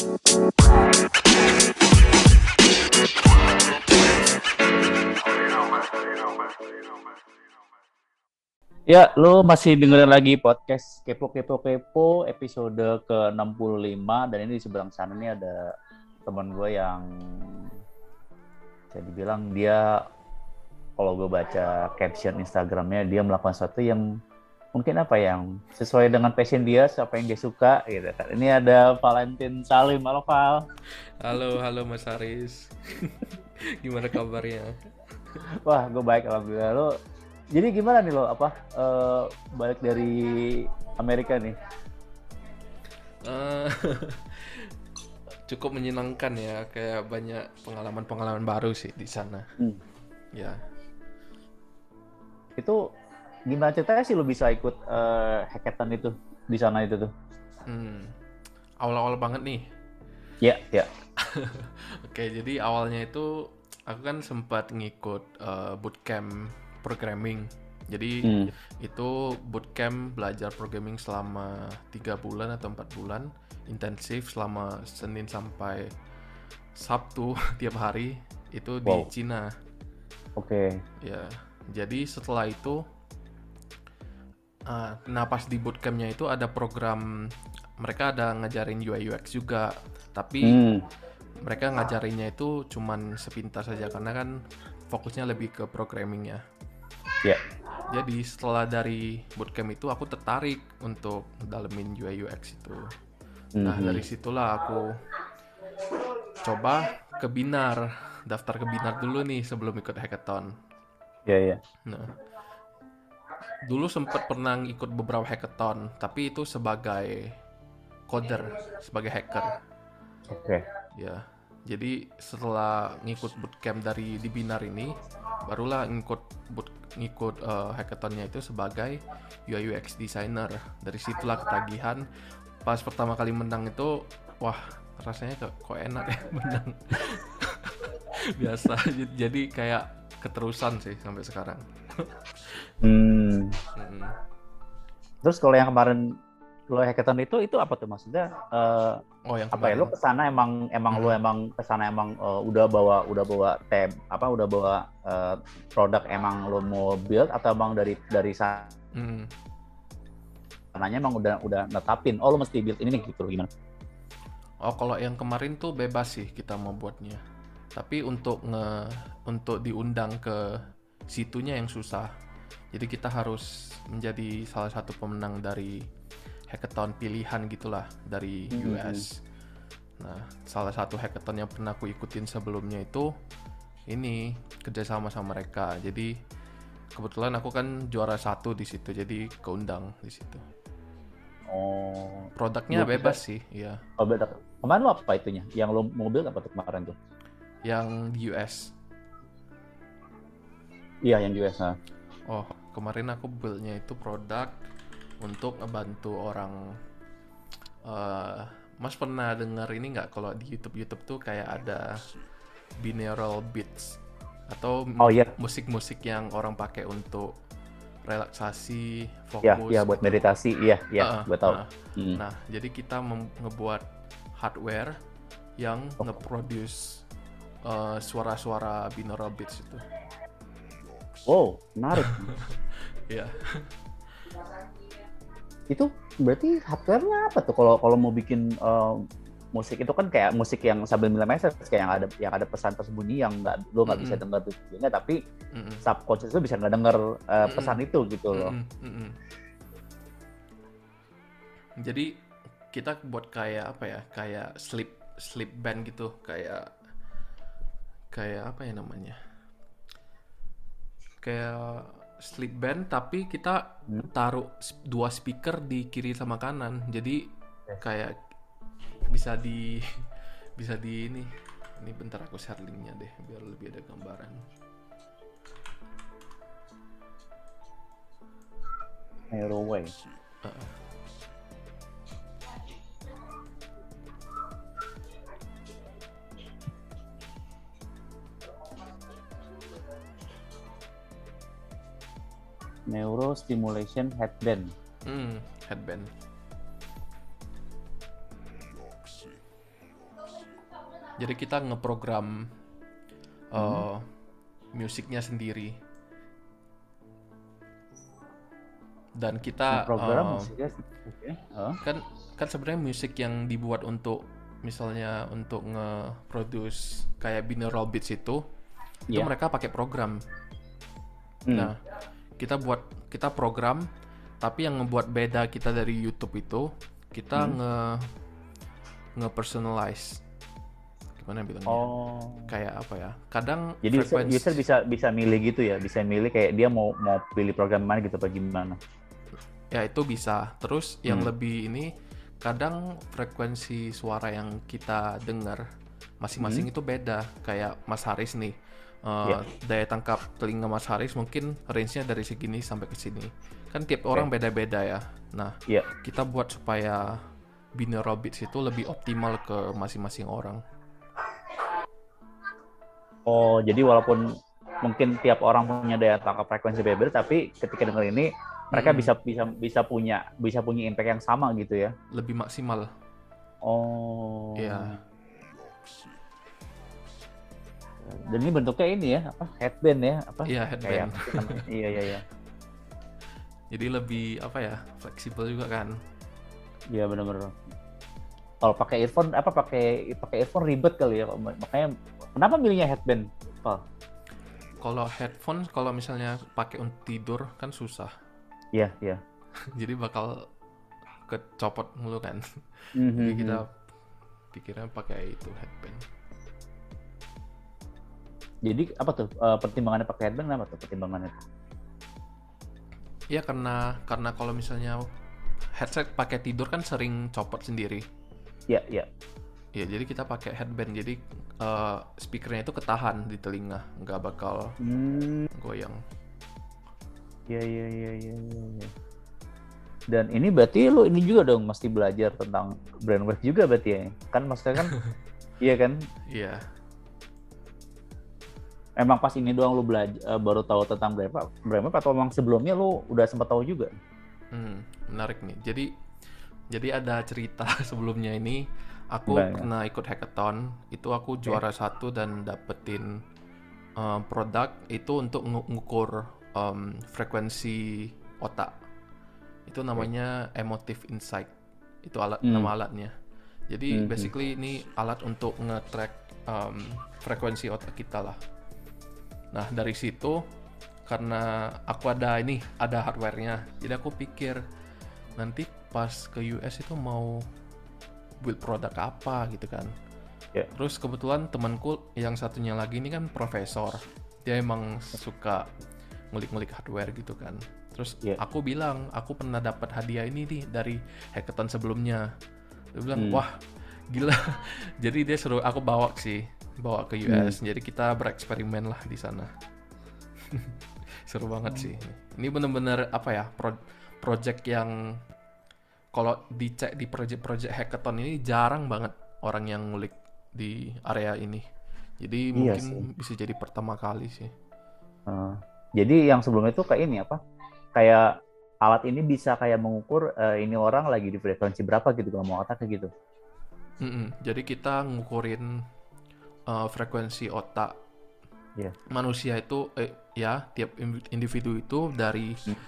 Ya, lo masih dengerin lagi podcast Kepo Kepo Kepo episode ke-65. Dan ini di seberang sana nih ada teman gue yang saya dibilang dia kalau gue baca caption Instagramnya dia melakukan sesuatu yang mungkin apa yang sesuai dengan passion dia, siapa yang dia suka gitu kan. Ini ada Valentin Salim. Halo Val. Halo, halo Mas Aris. Gimana kabarnya? Wah, gue baik alhamdulillah. Lo jadi gimana nih lo apa uh, balik dari Amerika nih? Uh, cukup menyenangkan ya, kayak banyak pengalaman-pengalaman baru sih di sana. Hmm. Ya. Itu gimana ceritanya sih lo bisa ikut uh, hackathon itu di sana itu tuh? Hmm. Awal-awal banget nih. Ya, yeah, ya. Yeah. Oke, jadi awalnya itu aku kan sempat ngikut uh, bootcamp programming. Jadi hmm. itu bootcamp belajar programming selama tiga bulan atau empat bulan intensif selama Senin sampai Sabtu tiap hari itu wow. di Cina. Oke. Okay. Ya, jadi setelah itu, uh, nah pas di bootcampnya itu ada program mereka ada ngajarin UI UX juga, tapi hmm. mereka ngajarinnya itu cuman sepintas saja karena kan fokusnya lebih ke programming ya. Ya. Yeah. Jadi setelah dari bootcamp itu aku tertarik untuk dalemin UI UX itu. Nah dari situlah aku coba ke Binar, daftar ke Binar dulu nih sebelum ikut hackathon. Yeah, iya. Yeah. Nah, dulu sempat pernah ikut beberapa hackathon, tapi itu sebagai coder, sebagai hacker. Oke. Okay. Ya, jadi setelah ngikut bootcamp dari di Binar ini, barulah ngikut boot, ngikut uh, hackathonnya itu sebagai UI UX designer. Dari situlah ketagihan. Pas pertama kali menang itu, wah rasanya kok, kok enak ya menang. Biasa. Jadi kayak keterusan sih sampai sekarang. Hmm. hmm. Terus kalau yang kemarin lo hackathon itu itu apa tuh maksudnya uh, oh yang apa ya lo ke sana emang emang hmm. lo emang ke sana emang uh, udah bawa udah bawa tab apa udah bawa uh, produk emang lo mau build atau emang dari dari sana hmm. sananya emang udah udah netapin oh lo mesti build ini nih gitu gimana oh kalau yang kemarin tuh bebas sih kita mau buatnya tapi untuk nge untuk diundang ke situnya yang susah jadi kita harus menjadi salah satu pemenang dari hackathon pilihan gitulah dari mm-hmm. US. Nah, salah satu hackathon yang pernah aku ikutin sebelumnya itu ini kerjasama sama mereka. Jadi kebetulan aku kan juara satu di situ, jadi keundang di situ. Oh. Produknya bebas sih, iya. Oh bebas. Kemarin lo apa itunya? Yang lo mobil apa tuh kemarin tuh? Yang di US. Iya, yang US. Nah. Oh, kemarin aku buildnya itu produk untuk ngebantu orang uh, Mas pernah dengar ini nggak kalau di YouTube YouTube tuh kayak ada binaural beats atau oh, iya. musik-musik yang orang pakai untuk relaksasi, fokus. Iya, ya, buat meditasi. Iya, iya, uh, gue tahu. Nah, hmm. nah, jadi kita ngebuat hardware yang oh. nge-produce uh, suara-suara binaural beats itu. Oh, menarik. Iya itu berarti hardware-nya apa tuh kalau kalau mau bikin uh, musik itu kan kayak musik yang sambil message kayak yang ada yang ada pesan tersembunyi yang nggak lo nggak mm -hmm. bisa dengar tujuannya tapi mm -hmm. subconscious lo bisa nggak dengar uh, pesan mm -hmm. itu gitu loh. Mm -hmm. Jadi kita buat kayak apa ya kayak sleep sleep band gitu kayak kayak apa ya namanya kayak sleep band tapi kita hmm. taruh dua speaker di kiri sama kanan. Jadi kayak bisa di bisa di ini. Ini bentar aku share linknya deh biar lebih ada gambaran. Aeroway uh -uh. Neurostimulation headband. Hmm, headband. jadi kita ngeprogram uh, hmm. musiknya sendiri dan kita program uh, musiknya okay. uh. kan kan sebenarnya musik yang dibuat untuk misalnya untuk nge-produce kayak binaural beats itu yeah. itu iya. mereka pakai program. Hmm. Nah, kita buat kita program tapi yang ngebuat beda kita dari YouTube itu kita hmm. nge nge personalize gimana bilangnya oh. kayak apa ya kadang jadi frekuensi... user bisa bisa milih gitu ya bisa milih kayak dia mau mau pilih program mana gitu apa gimana ya itu bisa terus yang hmm. lebih ini kadang frekuensi suara yang kita dengar masing-masing hmm. itu beda kayak Mas Haris nih uh, eh, yeah. daya tangkap telinga Mas Haris mungkin range-nya dari segini sampai ke sini. Kan tiap orang beda-beda ya. Nah yeah. kita buat supaya binaural beats itu lebih optimal ke masing-masing orang. Oh jadi walaupun mungkin tiap orang punya daya tangkap frekuensi beda tapi ketika dengar ini mereka hmm. bisa bisa bisa punya bisa punya impact yang sama gitu ya? Lebih maksimal. Oh. Iya dan ini bentuknya ini ya apa headband ya apa iya headband Kayak, iya iya iya jadi lebih apa ya fleksibel juga kan iya benar-benar kalau pakai earphone apa pakai pakai earphone ribet kali ya makanya kenapa milihnya headband Pak? kalau headphone kalau misalnya pakai untuk tidur kan susah Iya, iya. Jadi bakal kecopot mulu kan. Mm-hmm. Jadi kita mhm. pikirnya pakai itu headband. Jadi apa tuh uh, pertimbangannya pakai headband apa tuh pertimbangannya? Iya karena karena kalau misalnya headset pakai tidur kan sering copot sendiri. Iya, iya. Ya, jadi kita pakai headband. Jadi uh, speakernya itu ketahan di telinga, nggak bakal hmm. goyang. Iya iya iya iya iya. Dan ini berarti lu ini juga dong mesti belajar tentang brainwave juga berarti ya. Kan maksudnya kan iya kan? Iya. Emang pas ini doang lu belajar uh, baru tahu tentang brainwave, brainwave atau emang sebelumnya lu udah sempat tahu juga? Hmm, menarik nih. Jadi jadi ada cerita sebelumnya ini aku Banyak. pernah ikut hackathon, itu aku juara okay. satu dan dapetin uh, produk itu untuk ngukur um, frekuensi otak. Itu namanya okay. emotive insight. Itu alat hmm. nama alatnya. Jadi hmm. basically ini alat untuk nge-track um, frekuensi otak kita lah. Nah dari situ karena aku ada ini ada hardwarenya, jadi aku pikir nanti pas ke US itu mau build produk apa gitu kan. Yeah. Terus kebetulan temanku yang satunya lagi ini kan profesor, dia emang suka ngulik-ngulik hardware gitu kan terus yeah. aku bilang aku pernah dapat hadiah ini nih dari hackathon sebelumnya dia bilang hmm. wah gila jadi dia suruh aku bawa sih bawa ke US hmm. jadi kita bereksperimen lah di sana seru banget hmm. sih ini bener-bener apa ya pro project yang kalau dicek di project-project hackathon ini jarang banget orang yang ngulik di area ini jadi iya mungkin sih. bisa jadi pertama kali sih uh, jadi yang sebelumnya itu kayak ini apa? Kayak alat ini bisa kayak mengukur uh, ini orang lagi di frekuensi berapa gitu kalau mau otak gitu. Mm -mm. Jadi kita ngukurin uh, frekuensi otak yeah. manusia itu eh, ya tiap individu itu dari hmm.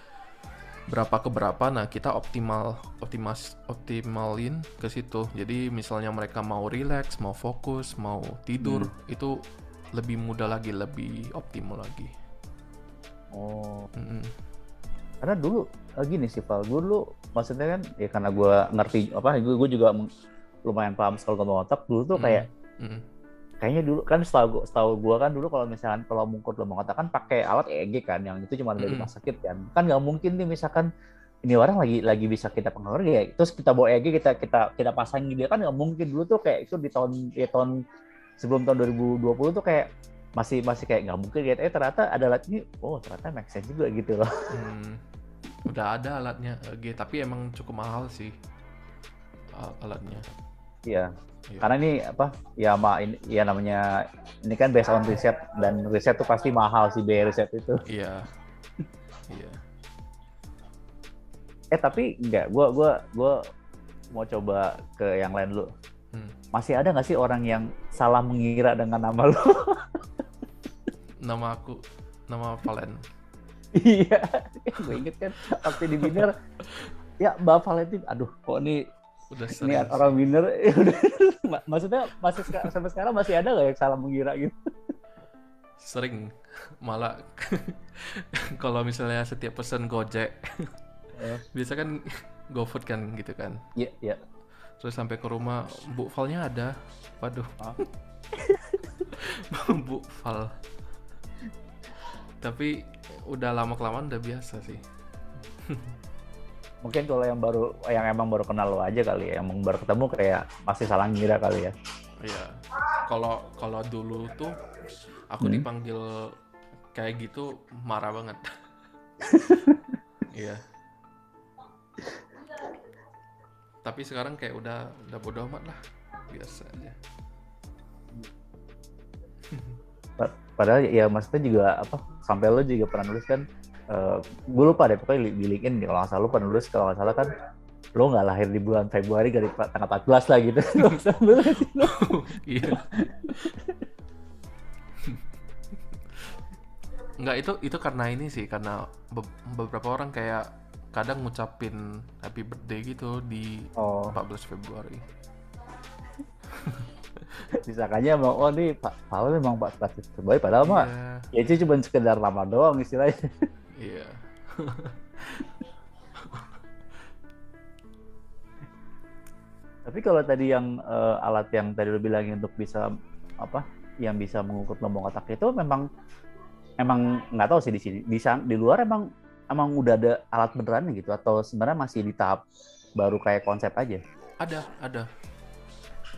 berapa ke berapa. Nah kita optimal optimas optimalin ke situ. Jadi misalnya mereka mau relax, mau fokus, mau tidur hmm. itu lebih mudah lagi, lebih optimal lagi. Oh. Mm-hmm. Karena dulu uh, gini sih Val, gue dulu maksudnya kan ya karena gue ngerti apa, gue gue juga lumayan paham soal ngomong otak dulu tuh kayak mm-hmm. Kayaknya dulu kan setahu gue setahu gue kan dulu kalau misalkan kalau mengukur lubang otak kan pakai alat EEG kan yang itu cuma dari rumah sakit kan. Kan nggak mungkin nih misalkan ini orang lagi lagi bisa kita pengaruh ya. Terus kita bawa EEG kita kita kita pasangin dia kan nggak mungkin. Dulu tuh kayak itu di tahun ya tahun sebelum tahun 2020 tuh kayak masih masih kayak nggak mungkin gitu. Eh ternyata ada alat ini oh ternyata make sense juga gitu loh. Hmm, udah ada alatnya G tapi emang cukup mahal sih alatnya iya. Yeah. karena ini apa ya ma ini ya namanya ini kan based on riset dan riset tuh pasti mahal sih biaya riset itu. Iya. Iya. Eh tapi enggak gua gua gua mau coba ke yang lain dulu. Hmm. Masih ada nggak sih orang yang salah mengira dengan nama lo? nama aku, nama Valen. iya, gue inget kan waktu di Biner, ya Mbak Valentin, aduh kok ini udah ini orang Biner, maksudnya masih sampai sekarang masih ada nggak yang salah mengira gitu? Sering, malah kalau misalnya setiap pesan Gojek, yeah. biasa kan GoFood kan gitu kan? Iya, yeah, iya. Yeah terus sampai ke rumah Bu Falnya ada waduh ah. Bu Fal tapi udah lama kelamaan udah biasa sih mungkin kalau yang baru yang emang baru kenal lo aja kali ya yang baru ketemu kayak masih salah ngira kali ya. Iya. Kalau kalau dulu tuh aku hmm? dipanggil kayak gitu marah banget. Iya. Tapi sekarang kayak udah udah bodo amat lah. Biasa aja. Padahal ya maksudnya juga apa sampai lo juga pernah nulis kan uh, gue lupa deh pokoknya di LinkedIn kalau nggak salah lo pernah nulis kalau nggak salah kan lo nggak lahir di bulan Februari dari tanggal 14 lah gitu iya Enggak itu itu karena ini sih karena be beberapa orang kayak kadang ngucapin happy birthday gitu di oh. 14 Februari. Disangkanya mau oh nih Pak Paul memang 14 Februari padahal yeah. mah ya itu cuma sekedar lama doang istilahnya. Iya. Tapi kalau tadi yang uh, alat yang tadi lo bilangin untuk bisa apa yang bisa mengukur lombong otak itu memang emang nggak tahu sih di sini di, di luar emang emang udah ada alat beneran gitu atau sebenarnya masih di tahap baru kayak konsep aja? Ada, ada.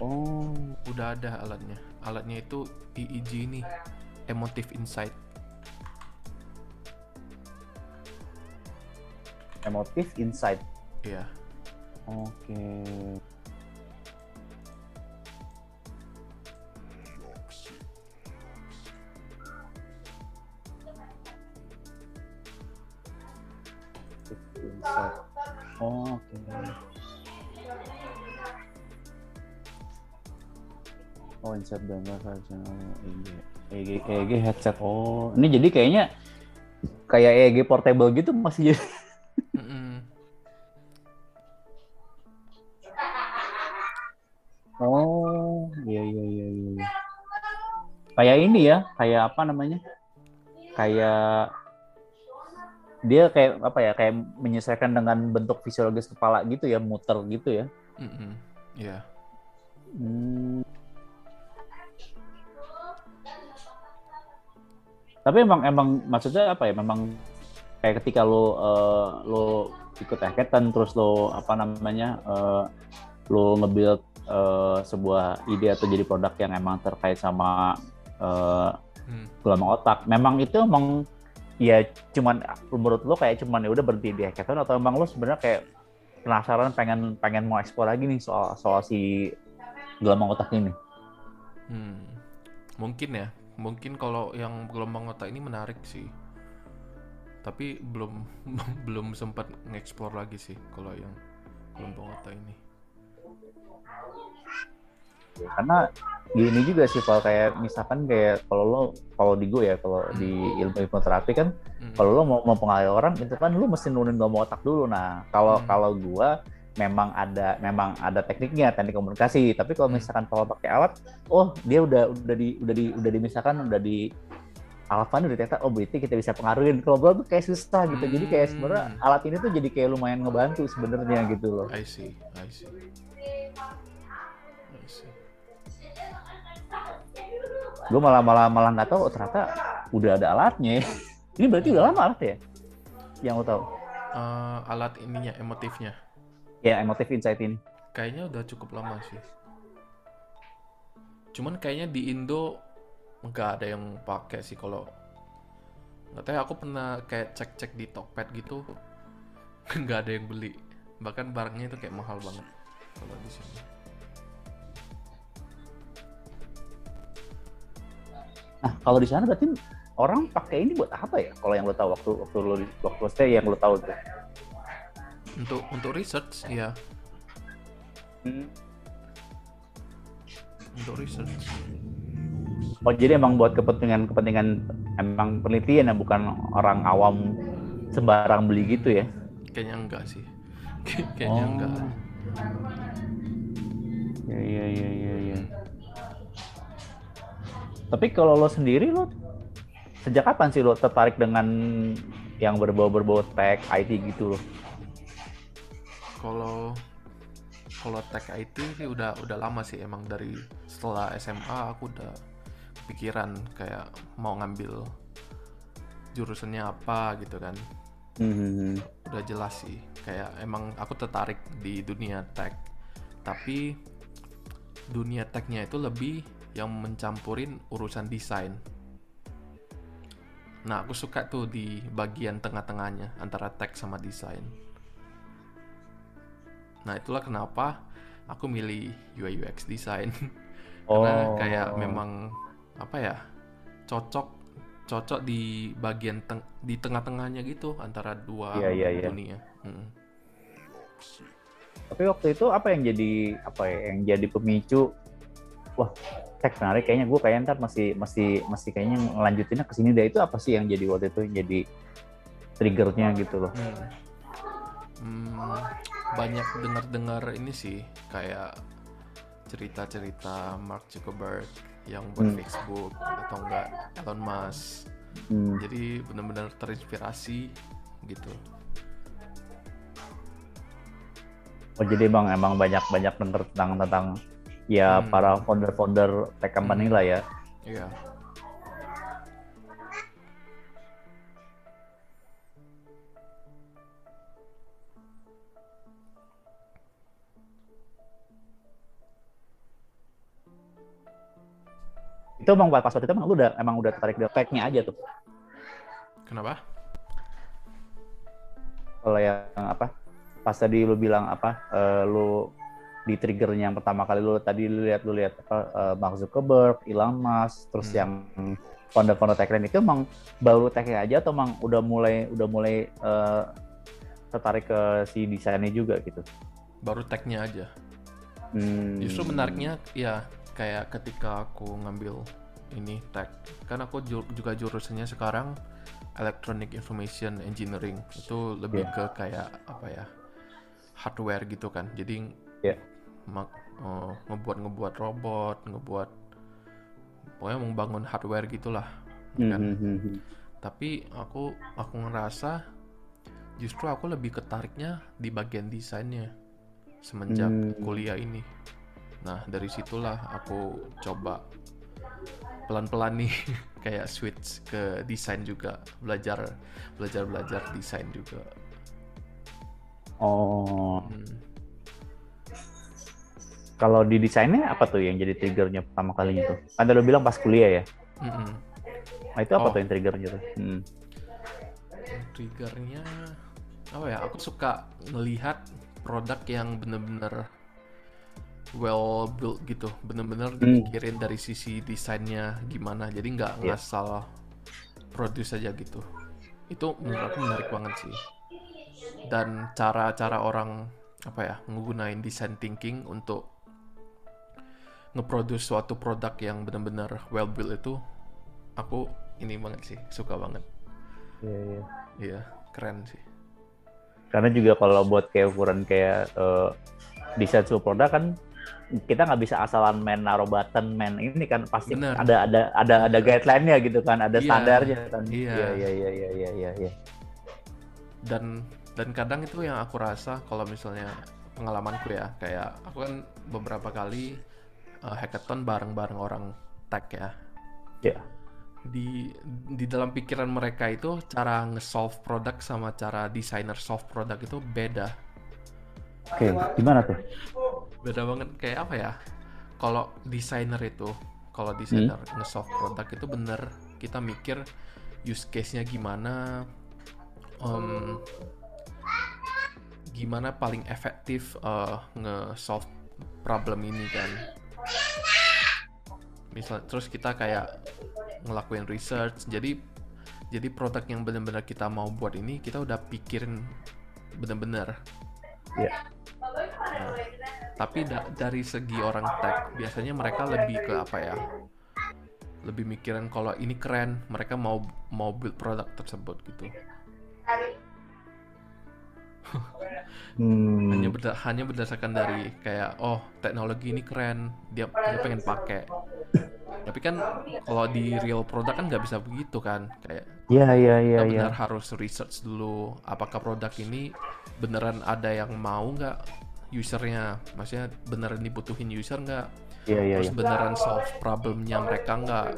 Oh, udah ada alatnya. Alatnya itu EEG ini, Emotive Insight. Emotive Insight. Iya. Oke. Okay. Oh, oke. Okay. Oh, insert gambar saja. EG. EG, EG headset. Oh, ini jadi kayaknya kayak EG portable gitu masih jadi. Kayak ini ya, kayak apa namanya? Kayak dia kayak apa ya kayak menyesuaikan dengan bentuk fisiologis kepala gitu ya muter gitu ya mm -hmm. yeah. hmm. tapi emang emang maksudnya apa ya memang kayak ketika lo uh, lo ikut hackathon terus lo apa namanya uh, lo nge-build uh, sebuah ide atau jadi produk yang emang terkait sama uh, hmm. gelombang otak memang itu emang ya cuman menurut lo kayak cuman ya udah berhenti di hackathon atau emang lo sebenarnya kayak penasaran pengen pengen mau ekspor lagi nih soal soal si gelombang otak ini? Hmm, mungkin ya, mungkin kalau yang gelombang otak ini menarik sih. Tapi belum belum sempat ngeksplor lagi sih kalau yang gelombang otak ini karena gini juga sih kalau kayak misalkan kayak kalau lo kalau di gue ya kalau di ilmu hipnoterapi kan hmm. kalau lo mau mempengaruhi orang itu kan lo mesti nurunin gomong otak dulu nah kalau hmm. kalau gue memang ada memang ada tekniknya teknik komunikasi tapi kalau hmm. misalkan kalau pakai alat oh dia udah udah di udah di udah misalkan udah di Alvan udah ternyata oh berarti kita bisa pengaruhin kalau gue tuh kayak susah gitu jadi kayak sebenarnya hmm. alat ini tuh jadi kayak lumayan ngebantu sebenarnya gitu loh I see I see gue malah malah malah nggak tahu oh, ternyata udah ada alatnya ini berarti udah lama alat ya? Yang lo tahu? Uh, alat ininya emotifnya. Ya emotif insight ini. Kayaknya udah cukup lama sih. Cuman kayaknya di Indo nggak ada yang pakai sih kalau nggak tahu aku pernah kayak cek-cek di Tokped gitu nggak ada yang beli. Bahkan barangnya itu kayak mahal banget kalau di sini Nah, kalau di sana berarti orang pakai ini buat apa ya? Kalau yang lo tahu waktu waktu lo waktu stay yang lo tahu tuh. Untuk untuk research ya. Hmm. untuk research oh jadi emang buat kepentingan kepentingan emang penelitian ya bukan orang awam sembarang beli gitu ya kayaknya enggak sih kayaknya oh. enggak ya ya ya ya ya tapi kalau lo sendiri lo sejak kapan sih lo tertarik dengan yang berbau-berbau tech IT gitu lo? Kalau kalau tech IT sih udah udah lama sih emang dari setelah SMA aku udah pikiran kayak mau ngambil jurusannya apa gitu kan. Mm-hmm. Udah jelas sih kayak emang aku tertarik di dunia tech. Tapi dunia technya itu lebih yang mencampurin urusan desain Nah, aku suka tuh di bagian tengah-tengahnya antara teks sama desain. Nah, itulah kenapa aku milih UI UX design. Karena oh. kayak memang apa ya? cocok cocok di bagian teng di tengah-tengahnya gitu antara dua yeah, yeah, yeah. dunia. Hmm. Tapi waktu itu apa yang jadi apa ya? Yang jadi pemicu wah teks menarik kayaknya gue kayak ntar masih masih masih kayaknya ngelanjutinnya ke sini deh itu apa sih yang jadi waktu itu jadi triggernya gitu loh hmm. Hmm, banyak dengar-dengar ini sih kayak cerita-cerita Mark Zuckerberg yang buat hmm. Facebook atau enggak Elon Musk hmm. jadi benar-benar terinspirasi gitu oh jadi bang emang banyak banyak tentang tentang ya hmm. para founder-founder tech company hmm. lah ya. Iya. Itu emang pas waktu itu emang lu udah emang udah tertarik di tech-nya aja tuh. Kenapa? Kalau yang apa? Pas tadi lu bilang apa? Uh, lu di triggernya yang pertama kali lu tadi lu lihat lu lihat apa uh, Mark Zuckerberg, Elon Musk, terus hmm. yang founder-founder tech itu emang baru tech aja atau emang udah mulai udah mulai uh, tertarik ke si desainnya juga gitu? Baru technya aja. Hmm. Justru menariknya ya kayak ketika aku ngambil ini tech, kan aku juga jurusannya sekarang Electronic Information Engineering itu lebih yeah. ke kayak apa ya hardware gitu kan. Jadi yeah uh, ngebuat ngebuat robot ngebuat pokoknya membangun hardware gitulah mm kan? mm-hmm. tapi aku aku ngerasa justru aku lebih ketariknya di bagian desainnya semenjak mm. kuliah ini. Nah dari situlah aku coba pelan-pelan nih kayak switch ke desain juga belajar belajar belajar desain juga. Oh. Hmm kalau di desainnya apa tuh yang jadi triggernya pertama kali itu? Kan lo bilang pas kuliah ya. Mm -hmm. Nah itu apa oh. tuh yang triggernya tuh? Hmm. Triggernya apa ya? Aku suka melihat produk yang bener-bener well built gitu, bener-bener hmm. dipikirin dari sisi desainnya gimana. Jadi nggak yeah. ngasal produce aja gitu. Itu menurut aku menarik banget sih. Dan cara-cara orang apa ya menggunakan design thinking untuk ngeproduce suatu produk yang benar-benar well built itu aku ini banget sih suka banget iya iya iya keren sih karena juga kalau buat kayak ukuran kayak uh, desain sebuah produk kan kita nggak bisa asalan main naruh button main ini kan pasti Bener. ada ada ada ada guideline-nya gitu kan ada iya, standarnya kan iya iya iya iya iya iya, iya. iya. dan dan kadang itu yang aku rasa kalau misalnya pengalamanku ya kayak aku kan beberapa kali uh, hackathon bareng-bareng orang tech ya. Yeah. Di di dalam pikiran mereka itu cara nge-solve produk sama cara desainer solve produk itu beda. Oke, okay, gimana tuh? Beda banget kayak apa ya? Kalau desainer itu, kalau desainer hmm? nge-solve produk itu bener kita mikir use case-nya gimana, um, gimana paling efektif uh, nge-solve problem ini kan misal terus kita kayak ngelakuin research jadi jadi produk yang benar-benar kita mau buat ini kita udah pikirin benar-benar. Yeah. nah, tapi da dari segi orang tech biasanya mereka lebih ke apa ya? Lebih mikirin kalau ini keren mereka mau mau build produk tersebut gitu hmm. hanya berda hanya berdasarkan dari kayak oh teknologi ini keren dia dia pengen pakai tapi kan kalau di real produk kan nggak bisa begitu kan kayak iya iya iya benar ya. harus research dulu apakah produk ini beneran ada yang mau nggak usernya maksudnya beneran dibutuhin user nggak yeah, yeah, terus yeah. beneran solve problemnya mereka nggak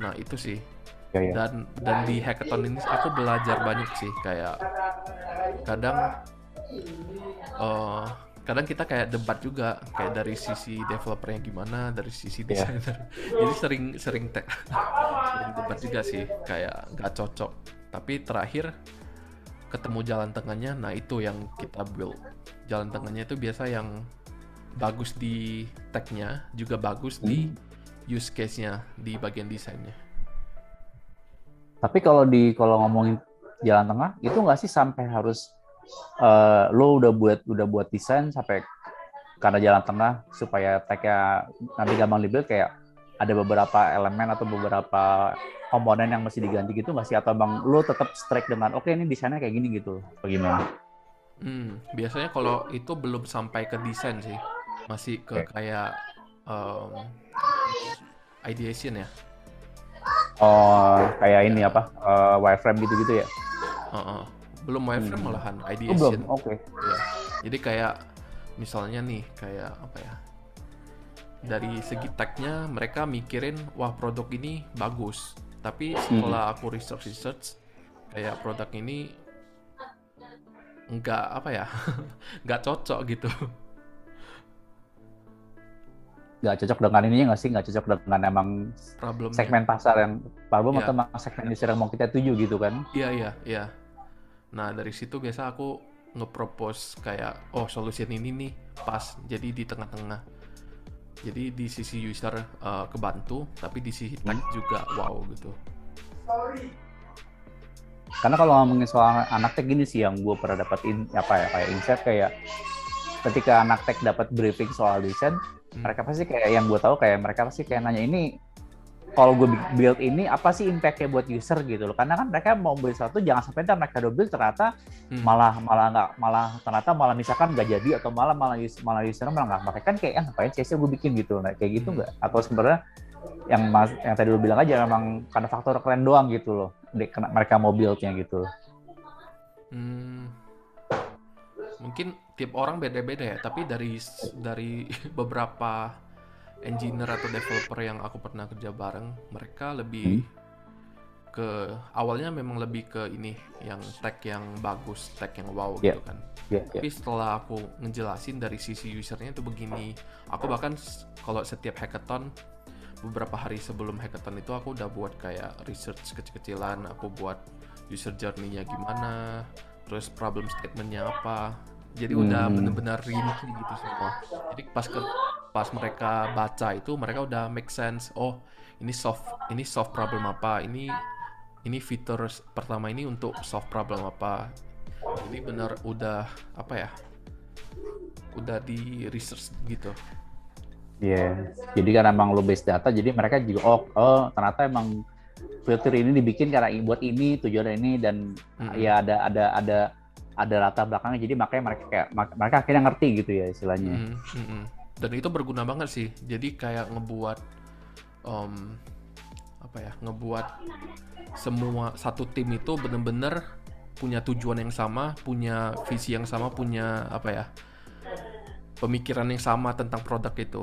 nah itu sih yeah, yeah. dan dan di hackathon ini aku belajar banyak sih kayak kadang uh, kadang kita kayak debat juga kayak dari sisi developernya gimana dari sisi iya. desainer yeah. jadi sering sering te sering debat juga sih kayak nggak cocok tapi terakhir ketemu jalan tengahnya nah itu yang kita build jalan tengahnya itu biasa yang bagus di tagnya juga bagus hmm. di use case-nya di bagian desainnya tapi kalau di kalau ngomongin jalan tengah itu nggak sih sampai harus uh, lo udah buat udah buat desain sampai karena jalan tengah supaya tagnya nanti gampang dibuild kayak ada beberapa elemen atau beberapa komponen yang mesti diganti gitu nggak sih atau bang lo tetap strike dengan oke okay, ini desainnya kayak gini gitu bagaimana? Hmm, biasanya kalau itu belum sampai ke desain sih masih ke okay. kayak um, ideation ya. Oh kayak ini apa uh, wireframe gitu-gitu ya? Uh -uh belum wireframe hmm. malahan ideation oh, oke okay. ya. jadi kayak misalnya nih kayak apa ya dari segi tagnya mereka mikirin wah produk ini bagus tapi setelah hmm. aku research research kayak produk ini nggak apa ya nggak cocok gitu nggak cocok dengan ini nggak sih nggak cocok dengan emang problem segmen pasar yang problem yeah. atau segmen user yang mau kita tuju gitu kan iya iya iya Nah dari situ biasa aku ngepropose kayak oh solusi ini nih pas jadi di tengah-tengah. Jadi di sisi user uh, kebantu, tapi di sisi tech hmm. juga wow gitu. Karena kalau ngomongin soal anak tech gini sih yang gue pernah dapetin apa ya kayak insight kayak ketika anak tech dapat briefing soal desain. Mereka pasti kayak yang gue tahu kayak mereka pasti kayak nanya ini kalau gue build ini apa sih impactnya buat user gitu loh karena kan mereka mau beli sesuatu jangan sampai ntar mereka udah build ternyata hmm. malah malah nggak malah ternyata malah misalkan nggak jadi atau malah malah malah user malah nggak pakai kan kayak ah, ngapain sih gue bikin gitu nah kayak gitu hmm. nggak hmm. atau sebenarnya yang mas yang tadi lu bilang aja memang karena faktor keren doang gitu loh di, mereka mau buildnya gitu hmm. mungkin tiap orang beda-beda ya tapi dari dari beberapa engineer atau developer yang aku pernah kerja bareng, mereka lebih hmm? ke awalnya memang lebih ke ini yang tag yang bagus, tag yang wow yeah. gitu kan. Yeah, yeah. Tapi setelah aku ngejelasin dari sisi usernya itu begini, aku bahkan kalau setiap hackathon beberapa hari sebelum hackathon itu aku udah buat kayak research kecil-kecilan, aku buat user journey-nya gimana, terus problem statement-nya apa. Jadi hmm. udah bener-bener rinci gitu semua. Jadi pas ke pas mereka baca itu mereka udah make sense oh ini soft ini soft problem apa ini ini fitur pertama ini untuk soft problem apa jadi benar udah apa ya udah di research gitu Iya, yeah. jadi kan emang lo base data, jadi mereka juga oh, oh ternyata emang fitur ini dibikin karena buat ini tujuan ini dan mm-hmm. ya ada ada ada ada latar belakangnya, jadi makanya mereka kayak mereka akhirnya ngerti gitu ya istilahnya. Mm-hmm dan itu berguna banget sih. Jadi kayak ngebuat um, apa ya ngebuat semua satu tim itu bener-bener punya tujuan yang sama punya visi yang sama punya apa ya pemikiran yang sama tentang produk itu.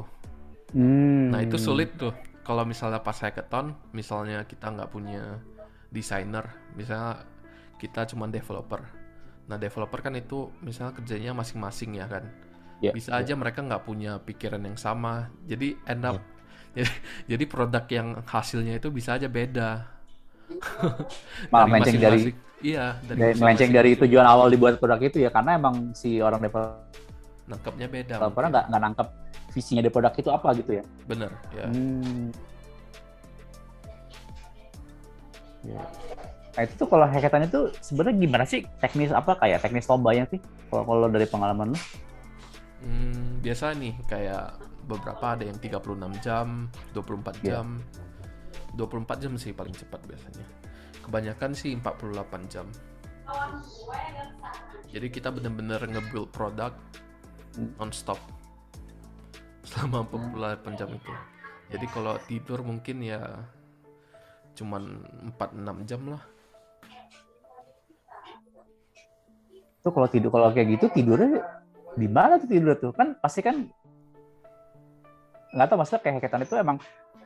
Hmm. nah itu sulit tuh. Kalau misalnya pas hackathon misalnya kita nggak punya desainer misalnya kita cuma developer nah developer kan itu misalnya kerjanya masing-masing ya kan yeah, bisa yeah. aja mereka nggak punya pikiran yang sama jadi end up yeah. jadi, produk yang hasilnya itu bisa aja beda malah dari melenceng dari iya dari melenceng dari tujuan awal dibuat produk itu ya karena emang si orang developer nangkepnya beda developer nggak nggak nangkep visinya di produk itu apa gitu ya bener ya hmm. ya. Nah itu tuh kalau hackathon itu sebenarnya gimana sih teknis apa kayak teknis lombanya sih kalau kalau dari pengalaman lu? Hmm, biasa nih kayak beberapa ada yang 36 jam, 24 yeah. jam. 24 jam sih paling cepat biasanya. Kebanyakan sih 48 jam. Jadi kita bener-bener nge-build produk hmm. non-stop selama 48 jam itu. Jadi kalau tidur mungkin ya cuman 4-6 jam lah. Itu kalau tidur kalau kayak gitu tidurnya di mana tuh tidur tuh? Kan pasti kan nggak tahu maksudnya kayak hackathon itu emang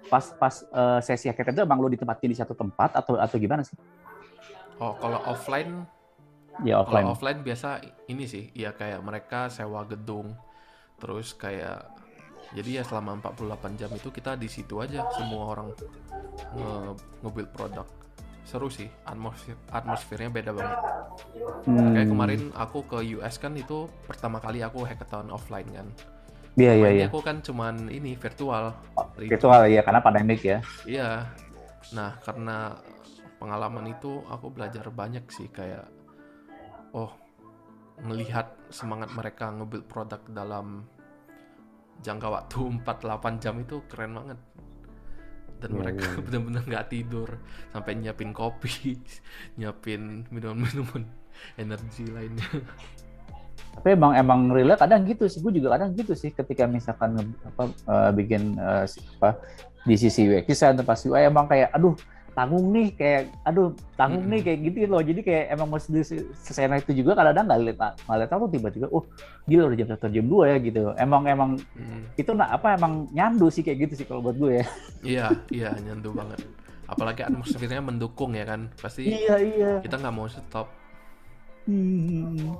pas pas uh, sesi hackathon itu emang lo ditempatin di satu tempat atau atau gimana sih? Oh, kalau offline ya offline. Kalau offline biasa ini sih, ya kayak mereka sewa gedung terus kayak jadi ya selama 48 jam itu kita di situ aja semua orang nge, nge produk seru sih atmosfer atmosfernya beda banget hmm. kayak kemarin aku ke US kan itu pertama kali aku hackathon offline kan Iya iya iya. Aku kan cuman ini virtual. Oh, virtual ya karena pandemik ya. Iya. Nah karena pengalaman itu aku belajar banyak sih kayak oh melihat semangat mereka ngebuild produk dalam jangka waktu 48 jam itu keren banget dan yeah, mereka. yeah. benar-benar nggak tidur. Sampai nyiapin kopi nyiapin minuman-minuman energi lainnya. Tapi emang emang relate kadang gitu sih. Gue juga kadang gitu sih ketika misalkan apa uh, bikin uh, apa di sisi UX design pas UI emang kayak aduh tanggung nih kayak aduh tanggung mm -hmm. nih kayak gitu loh jadi kayak emang mesti sesena itu juga kadang-kadang nggak lihat nggak lihat aku tiba-tiba oh gila udah jam satu jam dua ya gitu emang emang mm. itu nah, apa emang nyandu sih kayak gitu sih kalau buat gue ya iya iya nyandu banget apalagi atmosfernya mendukung ya kan pasti iya iya kita nggak mau stop hmm.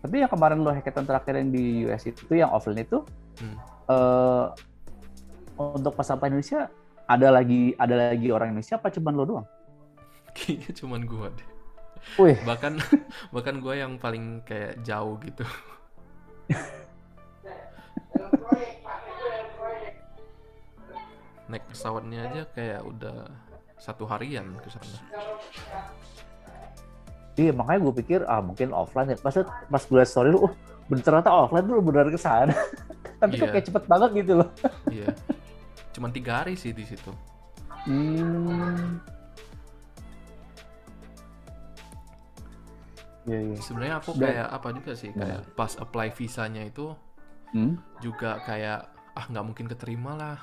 tapi yang kemarin lo hackathon terakhir yang di US itu yang offline itu hmm. uh, untuk peserta Indonesia ada lagi ada lagi orang Indonesia apa cuman lo doang? Kayaknya cuman gue deh. Wih. Bahkan bahkan gue yang paling kayak jauh gitu. Naik pesawatnya aja kayak udah satu harian ke sana. Iya makanya gue pikir ah mungkin offline ya. Pas pas gue story lu, oh ternyata offline tuh benar ke sana. Tapi yeah. kok iya. kayak cepet banget gitu loh. Iya. Cuma tiga hari sih di situ. Hmm. Ya, ya. Sebenarnya aku kayak apa juga sih kayak ya. pas apply visanya itu hmm? juga kayak ah nggak mungkin keterima lah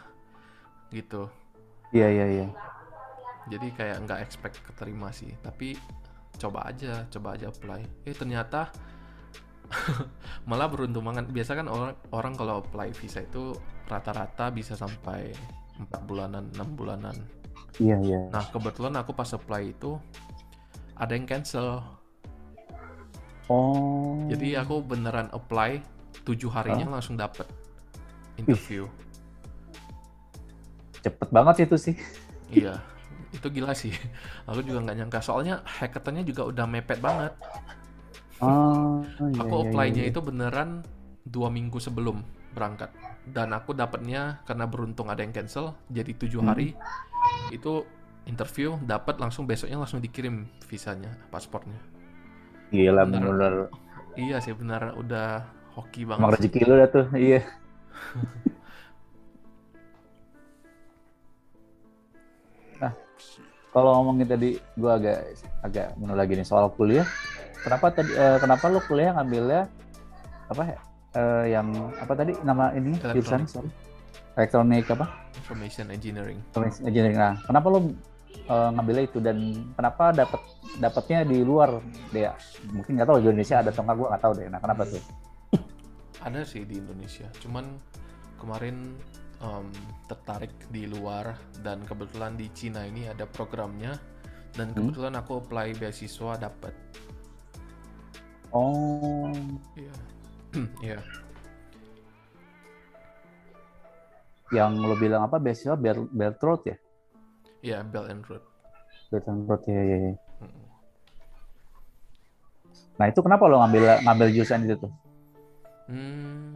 gitu. Iya iya iya. Jadi kayak nggak expect keterima sih, tapi coba aja, coba aja apply. Eh ternyata malah beruntung banget. Biasa kan orang orang kalau apply visa itu rata-rata bisa sampai empat bulanan, enam bulanan. Iya iya. Nah kebetulan aku pas apply itu ada yang cancel. Oh. Jadi aku beneran apply tujuh harinya huh? langsung dapet interview. Cepet banget itu sih. iya, itu gila sih. Aku juga nggak nyangka. Soalnya hackathonnya juga udah mepet banget. Oh, iya, aku iya, apply-nya iya, iya. itu beneran dua minggu sebelum berangkat. Dan aku dapatnya karena beruntung ada yang cancel jadi tujuh hari. Hmm. itu interview dapat langsung besoknya langsung dikirim visanya paspornya. Gila bener, bener. Iya sih benar udah hoki banget emang rezeki lu dah tuh iya. Nah kalau ngomongin tadi gua agak agak menurut lagi nih soal kuliah kenapa tadi uh, kenapa lu kuliah ngambilnya apa uh, yang apa tadi nama ini? Jurusan sorry. Elektronik apa? Information engineering. Information engineering. Nah kenapa lo uh, ngambilnya itu? Dan kenapa dapat dapatnya di luar deh mungkin nggak tahu di Indonesia ada atau nggak gue nggak tahu deh nah kenapa tuh? Ada sih di Indonesia. Cuman kemarin um, tertarik di luar dan kebetulan di Cina ini ada programnya. Dan hmm? kebetulan aku apply beasiswa dapat oh iya Iya. Yang lo bilang apa beasiswa Belt, Belt Road ya? Iya, yeah, Belt and Road. Belt and Road ya, ya, ya. Nah itu kenapa lo ngambil ngambil jurusan itu tuh? Hmm.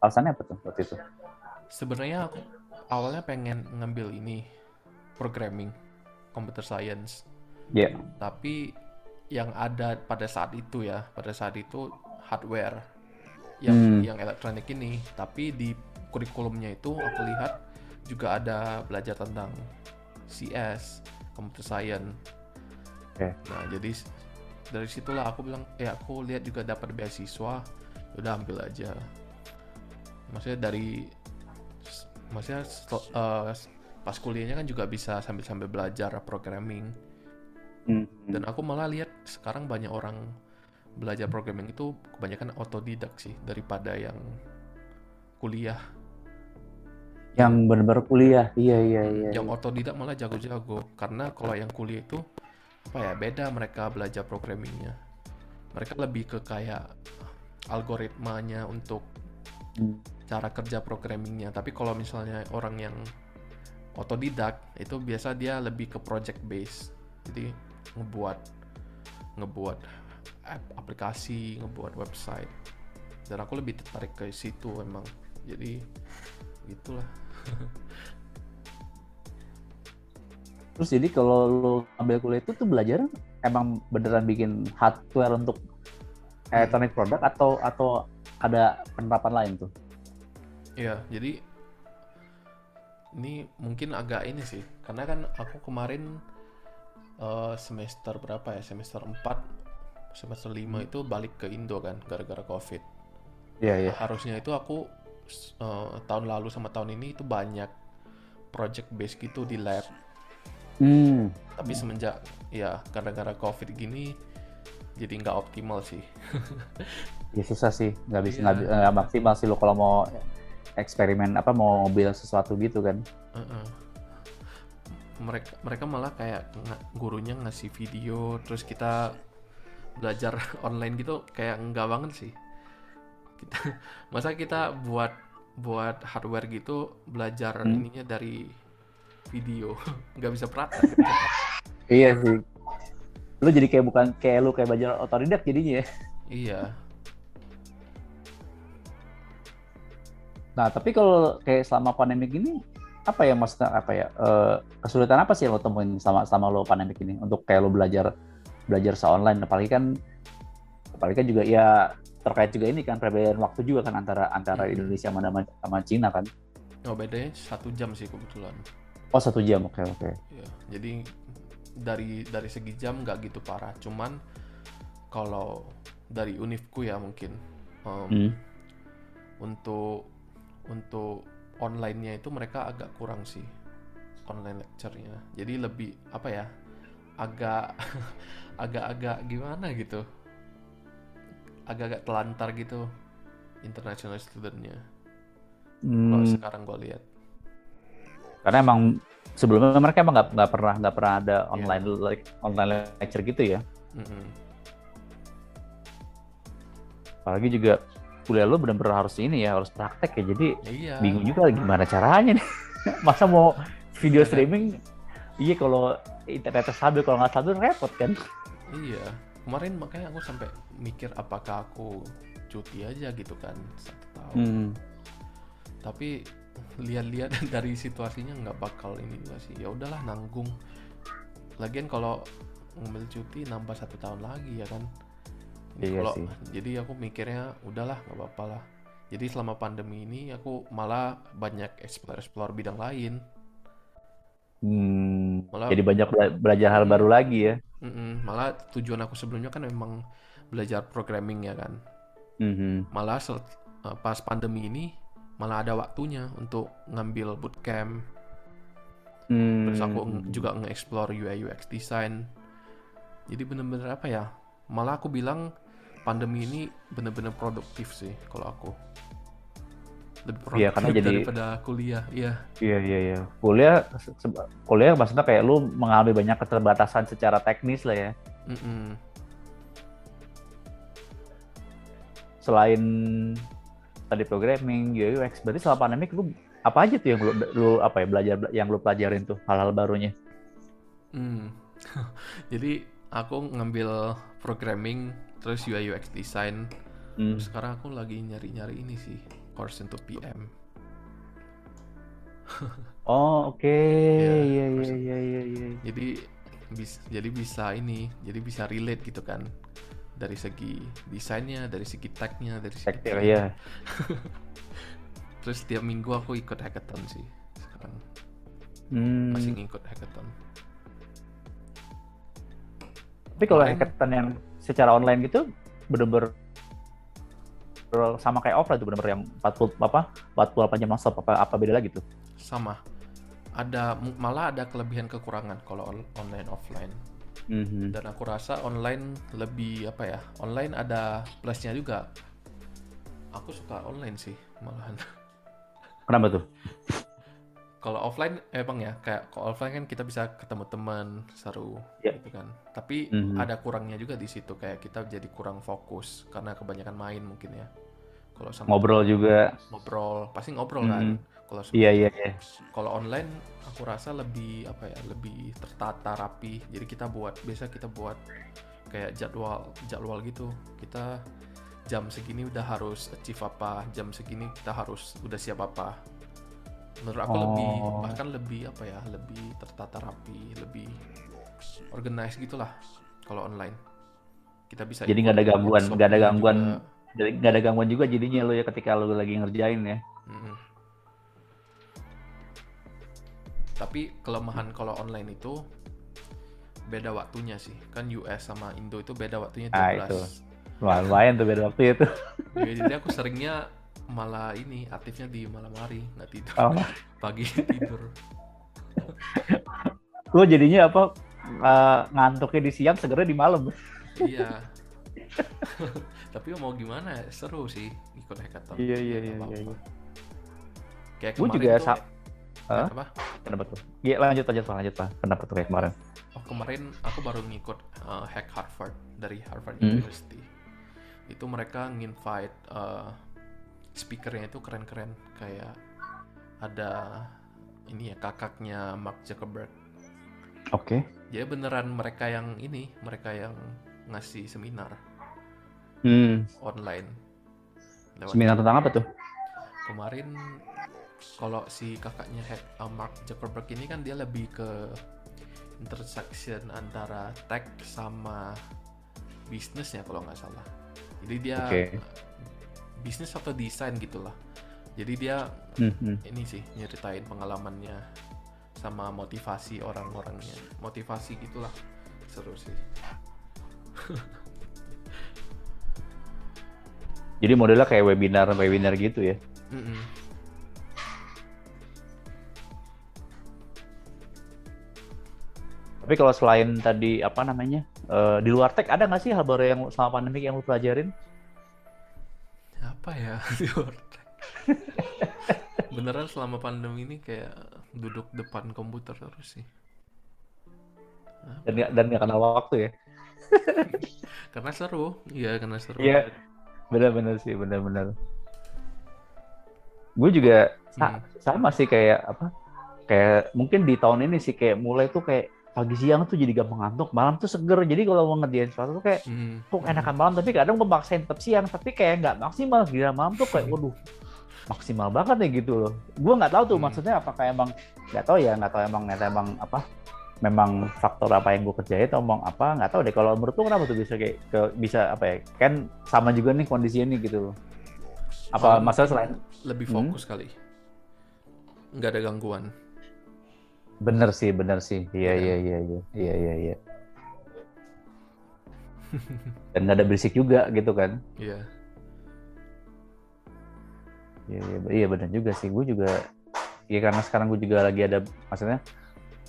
Alasannya apa tuh waktu itu? Sebenarnya aku awalnya pengen ngambil ini programming, computer science. Iya. Yeah. Tapi yang ada pada saat itu ya, pada saat itu hardware yang hmm. yang elektronik ini. Tapi di kurikulumnya itu aku lihat juga ada belajar tentang CS computer science. Okay. nah jadi dari situlah aku bilang ya aku lihat juga dapat beasiswa. Ya udah ambil aja. Maksudnya dari maksudnya uh, pas kuliahnya kan juga bisa sambil-sambil belajar programming hmm. dan aku malah lihat sekarang banyak orang belajar programming itu kebanyakan otodidak sih daripada yang kuliah. Yang benar-benar kuliah. Iya iya iya yang otodidak malah jago-jago. Karena kalau yang kuliah itu apa ya beda mereka belajar programmingnya. Mereka lebih ke kayak algoritmanya untuk hmm. cara kerja programmingnya. Tapi kalau misalnya orang yang otodidak itu biasa dia lebih ke project base jadi ngebuat ngebuat app aplikasi ngebuat website. Dan aku lebih tertarik ke situ emang. Jadi gitulah. Terus jadi kalau lo ambil kuliah itu tuh belajar emang beneran bikin hardware untuk electronic product atau atau ada penerapan lain tuh? Iya jadi ini mungkin agak ini sih. Karena kan aku kemarin uh, semester berapa ya semester 4 semester 5 hmm. itu balik ke Indo kan gara-gara covid iya yeah, iya yeah. harusnya itu aku uh, tahun lalu sama tahun ini itu banyak project base gitu di lab. Hmm. Tapi semenjak ya gara-gara covid gini jadi nggak optimal sih. ya susah sih, nggak bisa nggak yeah. maksimal sih lo kalau mau eksperimen apa mau mobil sesuatu gitu kan. Uh -uh. Mereka mereka malah kayak gurunya ngasih video terus kita belajar online gitu kayak enggak banget sih. Kita masa kita buat buat hardware gitu belajar hmm. ininya dari video nggak bisa praktek iya sih. Lu jadi kayak bukan kayak lu kayak belajar otodidak jadinya ya. Iya. Nah tapi kalau kayak selama pandemi ini apa ya maksudnya apa ya uh, kesulitan apa sih yang lo temuin selama selama lo pandemi ini untuk kayak lo belajar belajar se online apalagi kan apalagi kan juga ya terkait juga ini kan perbedaan waktu juga kan antara antara hmm. Indonesia sama sama Cina kan oh bedanya satu jam sih kebetulan oh satu jam oke okay, oke okay. ya, jadi dari dari segi jam nggak gitu parah cuman kalau dari univku ya mungkin um, hmm. untuk untuk online-nya itu mereka agak kurang sih online lecture-nya jadi lebih apa ya agak agak-agak gimana gitu agak-agak telantar gitu international studentnya hmm. kalau sekarang gue lihat karena emang sebelumnya mereka emang nggak nggak pernah nggak pernah ada iya. online yeah. like, online lecture gitu ya mm -hmm. apalagi juga kuliah lu benar-benar harus ini ya harus praktek ya. Jadi iya. bingung juga gimana caranya nih. Masa mau video streaming? Iya kalau internetnya stabil kalau nggak stabil repot kan. Iya. Kemarin makanya aku sampai mikir apakah aku cuti aja gitu kan satu tahun. Hmm. tapi lihat-lihat dari situasinya nggak bakal ini juga sih. Ya udahlah nanggung. Lagian kalau ngambil cuti nambah satu tahun lagi ya kan iya kalau sih. jadi aku mikirnya udahlah nggak apa-apa lah jadi selama pandemi ini aku malah banyak explore explore bidang lain Hmm, malah, jadi banyak bela belajar hal baru lagi ya. Mm-mm, malah tujuan aku sebelumnya kan memang belajar programming ya kan. Mm-hmm. Malah uh, pas pandemi ini malah ada waktunya untuk ngambil bootcamp. Mm. Terus aku juga nge-explore UI UX design. Jadi bener-bener apa ya? Malah aku bilang pandemi ini bener-bener produktif sih kalau aku. Lebih produktif iya, karena jadi, daripada kuliah iya. Iya iya iya. Kuliah kuliah maksudnya kayak lu mengalami banyak keterbatasan secara teknis lah ya. Mm -mm. selain tadi programming UX berarti selama pandemik lu apa aja tuh yang lu, lu apa ya belajar yang lu pelajarin tuh hal-hal barunya? Hmm. jadi aku ngambil programming terus UI UX design hmm. sekarang aku lagi nyari-nyari ini sih course untuk PM. oh oke, okay. iya iya iya iya. Jadi bis, jadi bisa ini, jadi bisa relate gitu kan. dari segi desainnya dari segi tagnya dari segi tag ya terus tiap minggu aku ikut hackathon sih sekarang hmm. masih ngikut hackathon tapi kalau hackathon yang secara online gitu bener-bener sama kayak offline tuh bener-bener yang 40 apa 48 jam nonstop apa apa beda lagi tuh? Sama. Ada malah ada kelebihan kekurangan kalau online offline. Mm-hmm. dan aku rasa online lebih apa ya online ada plusnya juga. Aku suka online sih malahan. Kenapa tuh kalau offline emang ya kayak kalau offline kan kita bisa ketemu teman seru yeah. gitu kan tapi mm-hmm. ada kurangnya juga di situ kayak kita jadi kurang fokus karena kebanyakan main mungkin ya kalau sama ngobrol juga ngobrol pasti ngobrol mm-hmm. kan mhm. kalau iya iya iya kalau online aku rasa lebih apa ya lebih tertata rapi jadi kita buat biasa kita buat kayak jadwal jadwal gitu kita jam segini udah harus achieve apa jam segini kita harus udah siap apa menurut aku oh. lebih bahkan lebih apa ya lebih tertata rapi lebih organize gitulah kalau online kita bisa jadi nggak ada gangguan nggak ada gangguan jadi nggak ada gangguan juga jadinya lo ya ketika lo lagi ngerjain ya mm-hmm. tapi kelemahan kalau online itu beda waktunya sih kan US sama Indo itu beda waktunya 12 ah, itu. lumayan tuh beda waktu itu jadi aku seringnya malah ini aktifnya di malam hari nggak tidur. Oh. pagi tidur. Lo jadinya apa uh, ngantuknya di siang segernya di malam. Iya. Tapi mau gimana seru sih ikut hackathon. Iya iya iya, iya, iya. kayak kemarin juga tuh, huh? apa? Kenapa tuh? Iya lanjut aja tuh lanjut lah kenapa tuh kayak kemarin? Oh kemarin aku baru ngikut uh, hack Harvard dari Harvard hmm. University. Itu mereka nginvite uh, speakernya itu keren-keren kayak ada ini ya kakaknya Mark Zuckerberg. Oke. Okay. Dia beneran mereka yang ini, mereka yang ngasih seminar hmm. online. Lewat seminar tentang apa tuh? Kemarin kalau si kakaknya uh, Mark Zuckerberg ini kan dia lebih ke intersection antara tech sama bisnis ya kalau nggak salah. Jadi dia okay bisnis atau desain gitulah jadi dia mm-hmm. ini sih nyeritain pengalamannya sama motivasi orang-orangnya. Motivasi gitulah seru sih. Jadi modelnya kayak webinar webinar gitu ya? Mm-hmm. tapi kalau selain tadi apa namanya uh, di luar tech ada nggak sih hal baru yang selama pandemi yang lu pelajarin apa ya? Di beneran selama pandemi ini kayak duduk depan komputer terus sih. Apa? dan gak, dan gak kenal waktu ya? Karena seru. Iya karena seru. Iya. Benar-benar sih benar-benar. Gue juga hmm. sama sih kayak apa kayak mungkin di tahun ini sih kayak mulai tuh kayak pagi siang tuh jadi gampang ngantuk, malam tuh seger. Jadi kalau mau ngerjain sesuatu tuh kayak hmm. kok enakan malam, tapi kadang gue maksain tetap siang, tapi kayak nggak maksimal. Gila malam tuh kayak waduh maksimal banget ya gitu loh. Gue nggak tahu tuh hmm. maksudnya apakah emang nggak tahu ya, nggak tahu emang nggak emang apa memang faktor apa yang gue kerjain atau omong apa nggak tahu deh kalau menurut tuh kenapa tuh bisa kayak ke, bisa apa ya kan sama juga nih kondisinya nih gitu loh apa masalah selain lebih hmm? fokus hmm? kali nggak ada gangguan Bener sih, bener sih. Iya, iya, iya, iya, iya, iya, iya. Dan nggak ada berisik juga gitu kan? Iya. Iya, iya, iya benar juga sih. Gue juga, ya karena sekarang gue juga lagi ada, maksudnya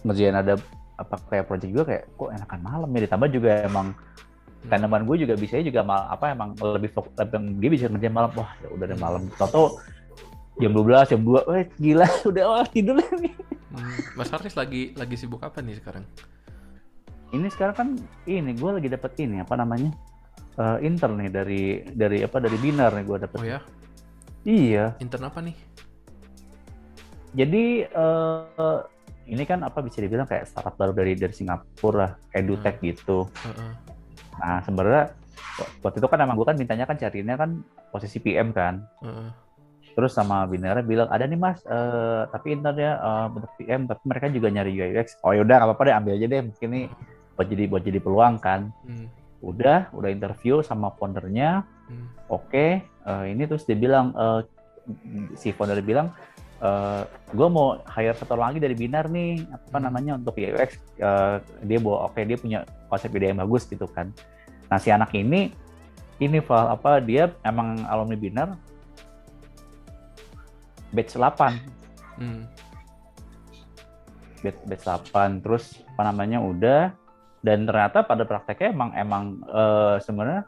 ngerjain ada apa kayak project juga kayak kok enakan malam ya ditambah juga emang hmm. tanaman gue juga bisa juga mal apa emang lebih fokus dia bisa ngerjain malam wah ya udah ada malam toto jam 12 jam 2 wah gila udah oh, tidur nih Hmm, Mas Haris lagi lagi sibuk apa nih sekarang? Ini sekarang kan ini gue lagi dapet ini apa namanya uh, intern nih dari dari apa dari binar nih gue dapet. Oh ya? Iya. Intern apa nih? Jadi uh, ini kan apa bisa dibilang kayak startup baru dari dari Singapura, edutech hmm. gitu. Uh -uh. Nah sebenarnya waktu itu kan emang gue kan mintanya kan carinya kan posisi PM kan. Uh -uh terus sama Binera bilang ada nih mas uh, tapi internnya uh, untuk PM tapi mereka juga nyari UI UX oh yaudah nggak apa-apa deh ambil aja deh mungkin nih buat jadi buat jadi peluang kan hmm. udah udah interview sama foundernya hmm. oke okay, uh, ini terus dia bilang uh, si founder bilang uh, gue mau hire satu lagi dari binar nih apa hmm. namanya untuk UX uh, dia bawa oke okay, dia punya konsep ide yang bagus gitu kan nah si anak ini ini Val, apa dia emang alumni binar batch 8 hmm. batch, batch 8 terus apa namanya udah. Dan ternyata pada prakteknya emang emang uh, sebenarnya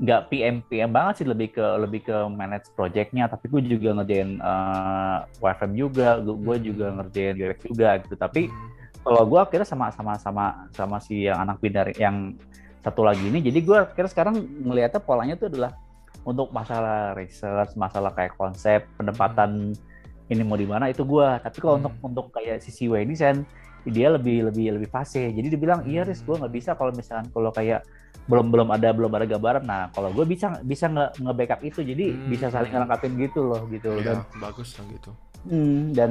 nggak PM PM banget sih. Lebih ke lebih ke manage projectnya. Tapi gue juga ngerjain uh, eh, WFM juga. Gue, hmm. juga ngerjain UX juga gitu. Tapi hmm. kalau gue akhirnya sama sama sama sama si yang anak pindah yang satu lagi ini. Jadi gue akhirnya sekarang ngelihatnya polanya tuh adalah untuk masalah research masalah kayak konsep penempatan hmm. ini mau di mana itu gue tapi kalau hmm. untuk untuk kayak sisi way design dia lebih lebih lebih fase jadi dia bilang iya ris gue nggak bisa kalau misalkan kalau kayak belum belum ada belum ada gambaran nah kalau gue bisa bisa nge, nge backup itu jadi hmm. bisa saling ngelengkapin gitu loh gitu ya, dan bagus lah gitu hmm, dan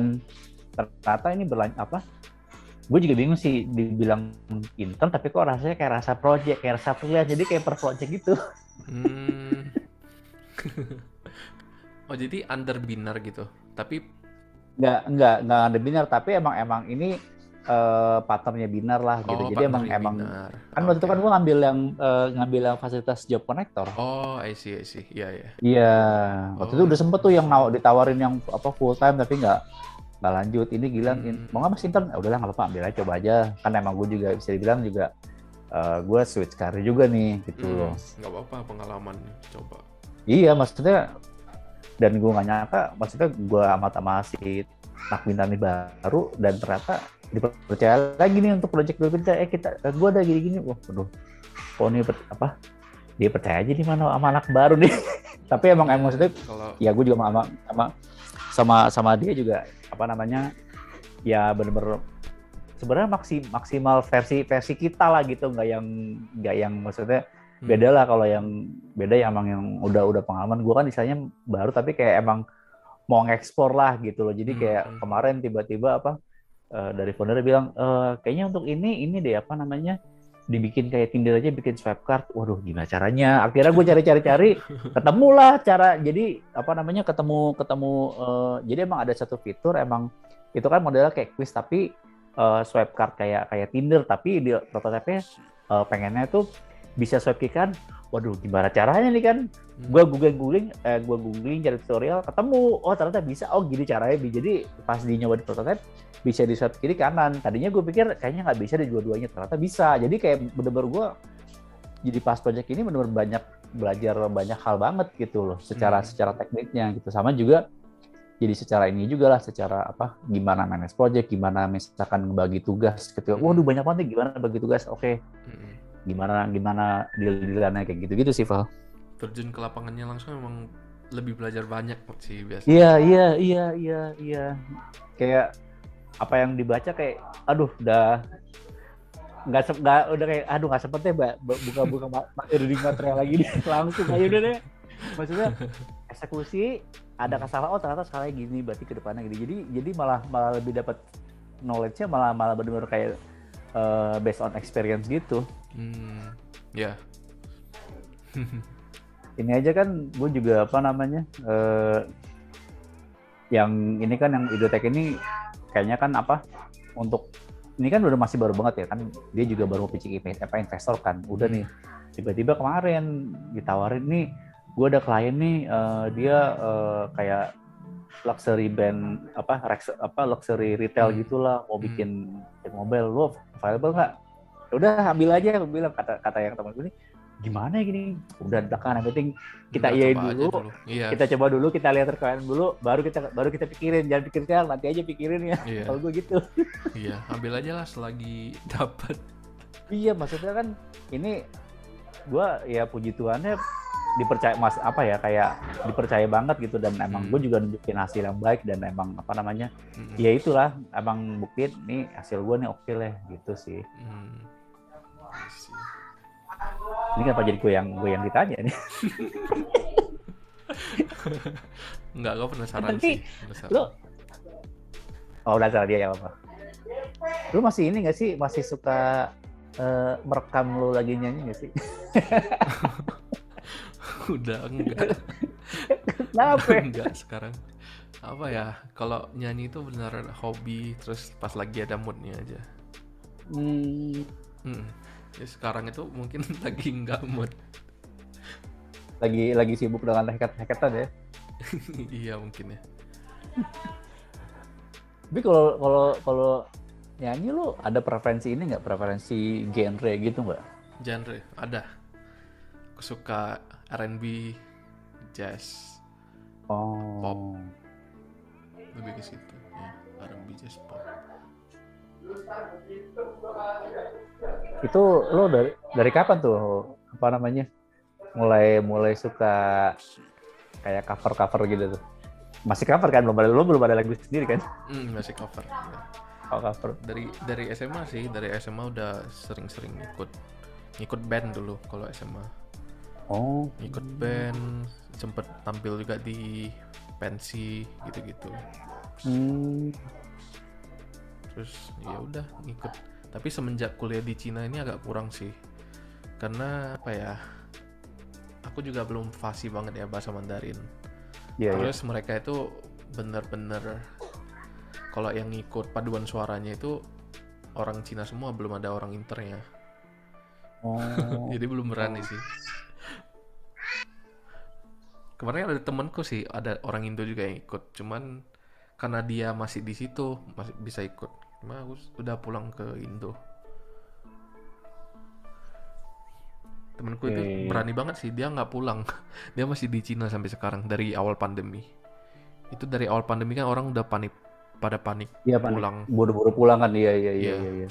ternyata ini berlanjut apa gue juga bingung sih dibilang intern tapi kok rasanya kayak rasa project kayak rasa freelance jadi kayak per project gitu hmm. Oh jadi under binar gitu tapi nggak nggak nggak under binar tapi emang emang ini uh, partnernya Binar lah gitu. Oh, Jadi emang emang Binar. kan waktu itu kan gue ngambil yang uh, ngambil yang fasilitas job connector. Oh, I see, I see. Iya, yeah, iya. Yeah. Iya. Waktu oh. itu udah sempet tuh yang ditawarin yang apa full time tapi nggak nggak lanjut. Ini gila, hmm. mau nggak mas intern? Ya udahlah nggak apa-apa, ambil aja coba aja. Kan emang gue juga bisa dibilang juga uh, eh, gue switch karir juga nih gitu hmm, loh. Nggak apa-apa pengalaman coba. Iya, maksudnya dan gue gak nyangka, maksudnya gue amat sama si anak bintang baru dan ternyata dipercaya lagi nih untuk project gue kita eh kita eh, gue ada gini gini wah aduh oh ini apa? Dia percaya aja nih mana sama anak baru nih. Tapi emang emang maksudnya Kalau... ya gue juga sama sama sama sama dia juga apa namanya ya bener-bener sebenarnya maksim, maksimal versi versi kita lah gitu. Nggak yang nggak yang maksudnya. Beda lah kalau yang beda ya emang yang udah udah pengalaman gue kan misalnya baru tapi kayak emang mau ngekspor lah gitu loh jadi hmm, kayak hmm. kemarin tiba-tiba apa uh, dari founder bilang e, kayaknya untuk ini ini deh apa namanya dibikin kayak Tinder aja bikin swipe card. Waduh, gimana caranya? Akhirnya gue cari-cari-cari, ketemulah cara. Jadi apa namanya ketemu ketemu. Uh, jadi emang ada satu fitur emang itu kan modelnya kayak quiz tapi uh, swipe card kayak kayak Tinder tapi di prototipe uh, pengennya tuh bisa swipe kan? Waduh gimana caranya nih kan? Hmm. gue googling googling eh, gue googling cari tutorial ketemu. Oh ternyata bisa. Oh gini caranya. Jadi pas di nyoba di prototype bisa di swipe kiri kanan. Tadinya gue pikir kayaknya nggak bisa di dua-duanya. Ternyata bisa. Jadi kayak bener-bener gue jadi pas project ini bener-bener banyak belajar banyak hal banget gitu loh secara hmm. secara tekniknya gitu. Sama juga jadi secara ini juga lah secara apa gimana manage project gimana misalkan bagi tugas. Gitu waduh banyak banget gimana bagi tugas? Oke. Okay. hmm gimana gimana deal dealannya kayak gitu gitu sih Val. Terjun ke lapangannya langsung emang lebih belajar banyak sih biasanya. Iya iya iya iya iya. Kayak apa yang dibaca kayak aduh udah nggak nggak udah kayak aduh nggak sempet ya mbak buka buka reading material lagi nih langsung aja udah deh. Maksudnya eksekusi ada kesalahan oh ternyata skalanya gini berarti ke depannya gini. Jadi jadi malah malah lebih dapat knowledge-nya malah malah benar-benar kayak uh, based on experience gitu Hmm, ya. Yeah. ini aja kan gue juga apa namanya uh, yang ini kan yang Idotek ini kayaknya kan apa untuk ini kan udah masih baru banget ya kan dia juga baru pitching apa investor kan udah nih tiba-tiba kemarin ditawarin nih gue ada klien nih uh, dia uh, kayak luxury band apa apa luxury retail hmm. gitulah mau bikin hmm. mobil lo available nggak udah ambil aja aku bilang kata kata yang teman gue ini gimana ya gini udah belakang yang penting kita iya dulu, dulu. Iya. kita coba dulu kita lihat rekomen dulu baru kita baru kita pikirin jangan pikir sekarang nanti aja pikirin ya iya. kalau gue gitu iya ambil aja lah selagi dapat iya maksudnya kan ini gue ya puji Tuhannya dipercaya mas apa ya kayak dipercaya banget gitu dan emang hmm. gue juga nunjukin hasil yang baik dan emang apa namanya hmm. ya itulah emang bukti nih hasil gue nih oke okay lah gitu sih hmm ini kenapa jadi gue yang gue yang ditanya nih? Enggak, gue penasaran Tapi, sih. Penasaran. Lu, oh salah dia ya apa? Lu masih ini gak sih masih suka uh, merekam lo lagi nyanyi gak sih? Udah enggak. Kenapa? enggak sekarang. Apa ya? Kalau nyanyi itu benar hobi terus pas lagi ada moodnya aja. Hmm. hmm. Ya, sekarang itu mungkin lagi enggak mood. Lagi lagi sibuk dengan heket-heketan ya? iya mungkin ya. Tapi kalau kalau kalau nyanyi lo ada preferensi ini nggak preferensi genre gitu nggak? Genre ada. Aku suka R&B, jazz, oh. pop. Lebih ke situ ya, R&B, jazz, pop. Itu lo dari dari kapan tuh apa namanya? Mulai mulai suka kayak cover cover gitu tuh? Masih cover kan belum ada lo belum ada lagu sendiri kan? Hmm, masih cover. Ya. Oh, cover. Dari dari SMA sih, dari SMA udah sering-sering ikut ikut band dulu kalau SMA. Oh. Ikut band, sempet tampil juga di pensi gitu-gitu. Hmm. Terus ya udah ikut. Tapi semenjak kuliah di Cina ini agak kurang sih. Karena apa ya? Aku juga belum fasih banget ya bahasa Mandarin. Yeah, iya. Terus yeah. mereka itu bener-bener kalau yang ngikut paduan suaranya itu orang Cina semua belum ada orang internya oh jadi belum berani sih kemarin ada temanku sih ada orang Indo juga yang ikut. Cuman karena dia masih di situ masih bisa ikut. Cuma aku udah pulang ke Indo. Temanku itu berani banget sih dia nggak pulang. Dia masih di Cina sampai sekarang dari awal pandemi. Itu dari awal pandemi kan orang udah panik pada panik ya, pulang. Buru-buru pulang kan? Iya iya iya, iya, iya.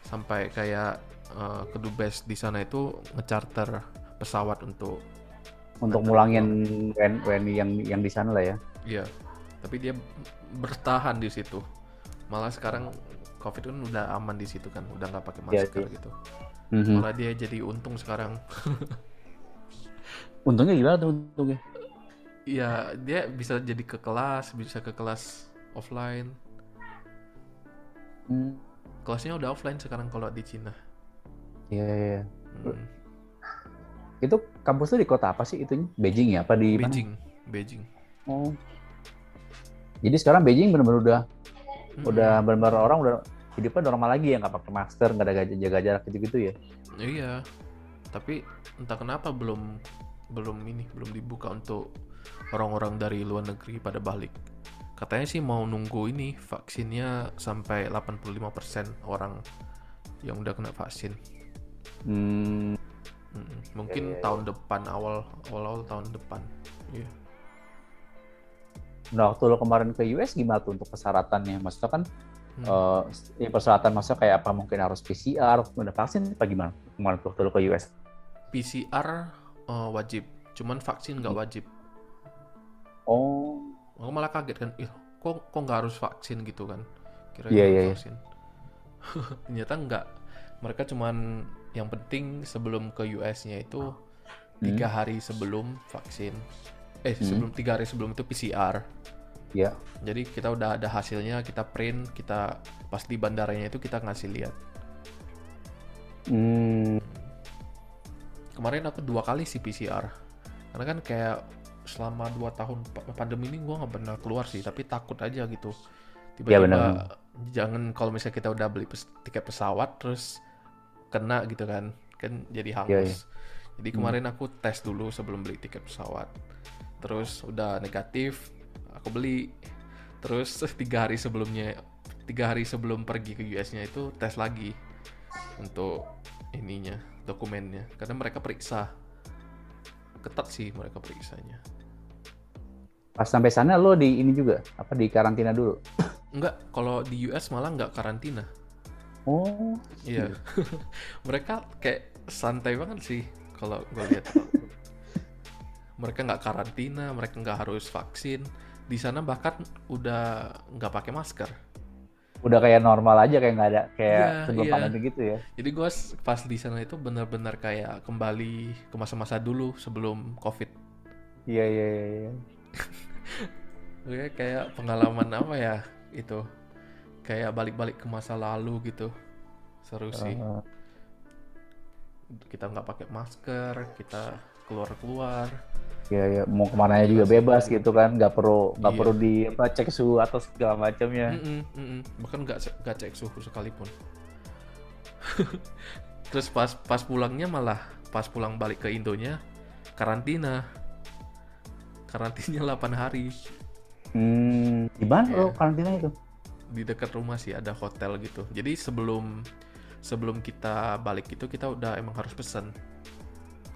sampai kayak uh, kedubes di sana itu ngecharter pesawat untuk untuk mulangin WNI yang yang di sana lah ya iya tapi dia bertahan di situ malah sekarang covid kan udah aman di situ kan udah nggak pakai iya, masker ya, gitu mm-hmm. malah dia jadi untung sekarang untungnya gimana tuh untungnya Iya, dia bisa jadi ke kelas, bisa ke kelas offline. Hmm. Kelasnya udah offline sekarang kalau di Cina. Iya, iya. iya. Hmm. Itu kampusnya di kota apa sih itu? Beijing ya? Apa di Beijing, mana? Beijing. Oh. Jadi sekarang Beijing benar-benar udah hmm. udah benar-benar orang udah hidupnya normal lagi ya nggak pakai masker, nggak ada jaga jarak gitu-gitu ya? Iya. Tapi entah kenapa belum belum ini belum dibuka untuk orang-orang dari luar negeri pada balik katanya sih mau nunggu ini vaksinnya sampai 85% orang yang udah kena vaksin. Hmm. Hmm, mungkin yeah, yeah, tahun depan awal awal awal tahun depan. Iya. Yeah. Nah, waktu lo kemarin ke US gimana tuh untuk persyaratannya? Maksudnya kan hmm. uh, ini persyaratan maksudnya kayak apa? Mungkin harus PCR, udah vaksin apa gimana? Kemarin waktu lo ke US? PCR uh, eh, wajib, cuman vaksin nggak hmm. wajib. Oh aku malah kaget kan ih kok kok nggak harus vaksin gitu kan kira yeah, yeah, vaksin yeah. ternyata nggak mereka cuman yang penting sebelum ke US-nya itu tiga hmm. hari sebelum vaksin eh hmm. sebelum tiga hari sebelum itu PCR ya yeah. jadi kita udah ada hasilnya kita print kita pas di bandaranya itu kita ngasih lihat hmm. kemarin aku dua kali sih PCR karena kan kayak selama dua tahun pandemi ini gue nggak pernah keluar sih tapi takut aja gitu tiba-tiba ya, jangan kalau misalnya kita udah beli pes tiket pesawat terus kena gitu kan kan jadi hangus ya, ya. jadi hmm. kemarin hmm. aku tes dulu sebelum beli tiket pesawat terus udah negatif aku beli terus tiga hari sebelumnya tiga hari sebelum pergi ke US-nya itu tes lagi untuk ininya dokumennya karena mereka periksa ketat sih mereka periksanya Pas sampai sana lo di ini juga apa di karantina dulu? Enggak, kalau di US malah nggak karantina. Oh. Iya. mereka kayak santai banget sih kalau gue lihat. mereka nggak karantina, mereka nggak harus vaksin. Di sana bahkan udah nggak pakai masker. Udah kayak normal aja kayak nggak ada kayak yeah, sebelum yeah. pandemi gitu ya. Jadi gue pas di sana itu benar-benar kayak kembali ke masa-masa dulu sebelum COVID. Iya iya iya. iya. Oke, kayak pengalaman apa ya itu? Kayak balik-balik ke masa lalu gitu. Seru sih. Uh, kita nggak pakai masker kita keluar keluar ya ya mau ke mana juga bebas gitu kan nggak perlu nggak iya. perlu di apa cek suhu atau segala macamnya mm -mm, mm -mm. bahkan nggak nggak cek suhu sekalipun terus pas pas pulangnya malah pas pulang balik ke Indonya karantina karantinanya 8 hari hmm di mana yeah. lo karantina itu di dekat rumah sih ada hotel gitu jadi sebelum sebelum kita balik itu kita udah emang harus pesan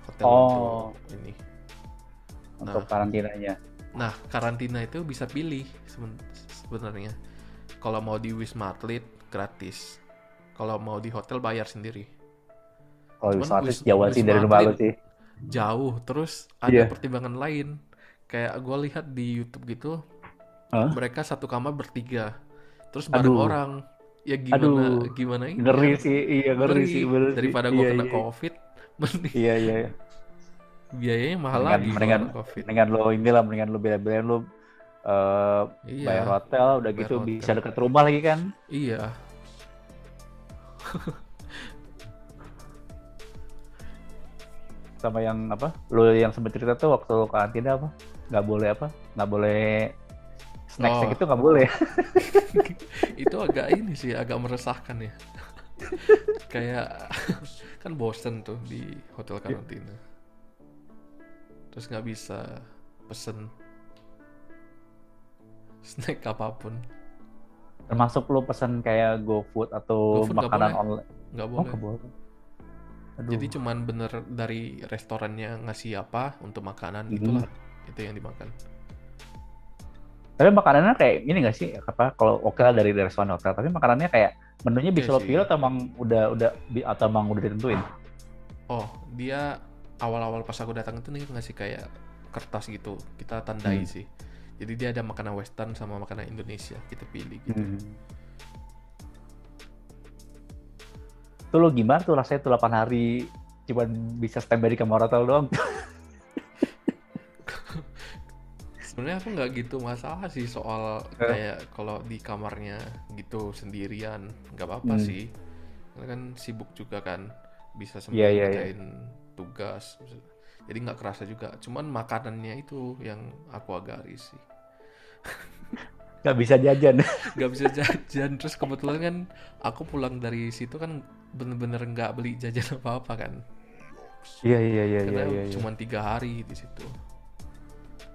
hotel oh. untuk ini untuk nah, karantinanya. Nah, karantina itu bisa pilih sebenarnya. Kalau mau di Wisma Atlet gratis. Kalau mau di hotel bayar sendiri. Kalau Wisma Atlet jauh sih dari rumah lu sih. Jauh, terus ada yeah. pertimbangan lain. Kayak gue lihat di YouTube gitu, huh? mereka satu kamar bertiga, terus bareng Aduh. orang. Ya gimana Aduh. gimana ini? Ngeri sih, iya ngeri, ngeri. sih. Daripada gue iya, kena iya. COVID, mending. Iya iya. iya biayanya mahal mendingan, lagi mendingan, COVID. mendingan lo inilah mendingan lo bela-belain lo uh, iya, bayar hotel udah bayar gitu hotel. bisa deket rumah lagi kan iya sama yang apa lo yang sempat cerita tuh waktu lo karantina apa nggak boleh apa nggak boleh snack oh. itu nggak boleh. Itu agak ini sih agak meresahkan ya. Kayak kan bosen tuh di hotel karantina. Terus nggak bisa pesen snack apa pun. Termasuk lu pesen kayak GoFood atau GoFood makanan gak online nggak boleh, oh, boleh. jadi cuman bener dari restorannya ngasih apa untuk makanan hmm. itulah itu yang dimakan tapi makanannya kayak ini gak sih? Apa kalau oke okay lah dari restoran hotel tapi makanannya kayak menunya bisa lo pilih atau emang udah udah atau emang udah ditentuin? Oh dia awal-awal pas aku datang itu nih ngasih kayak kertas gitu kita tandai hmm. sih. Jadi dia ada makanan western sama makanan Indonesia kita pilih gitu. Hmm. itu lo gimana tuh rasanya tuh 8 hari? Cuma bisa standby di kamar hotel doang sebenarnya aku nggak gitu masalah sih soal eh. kayak kalau di kamarnya gitu sendirian nggak apa-apa hmm. sih. Karena kan sibuk juga kan bisa sempat yeah, yeah, yeah tugas jadi nggak kerasa juga. Cuman makanannya itu yang aku agak risih nggak bisa jajan. Nggak bisa jajan. Terus kebetulan kan aku pulang dari situ kan bener-bener nggak beli jajan apa apa kan. Iya iya iya karena iya, iya, cuma tiga hari di situ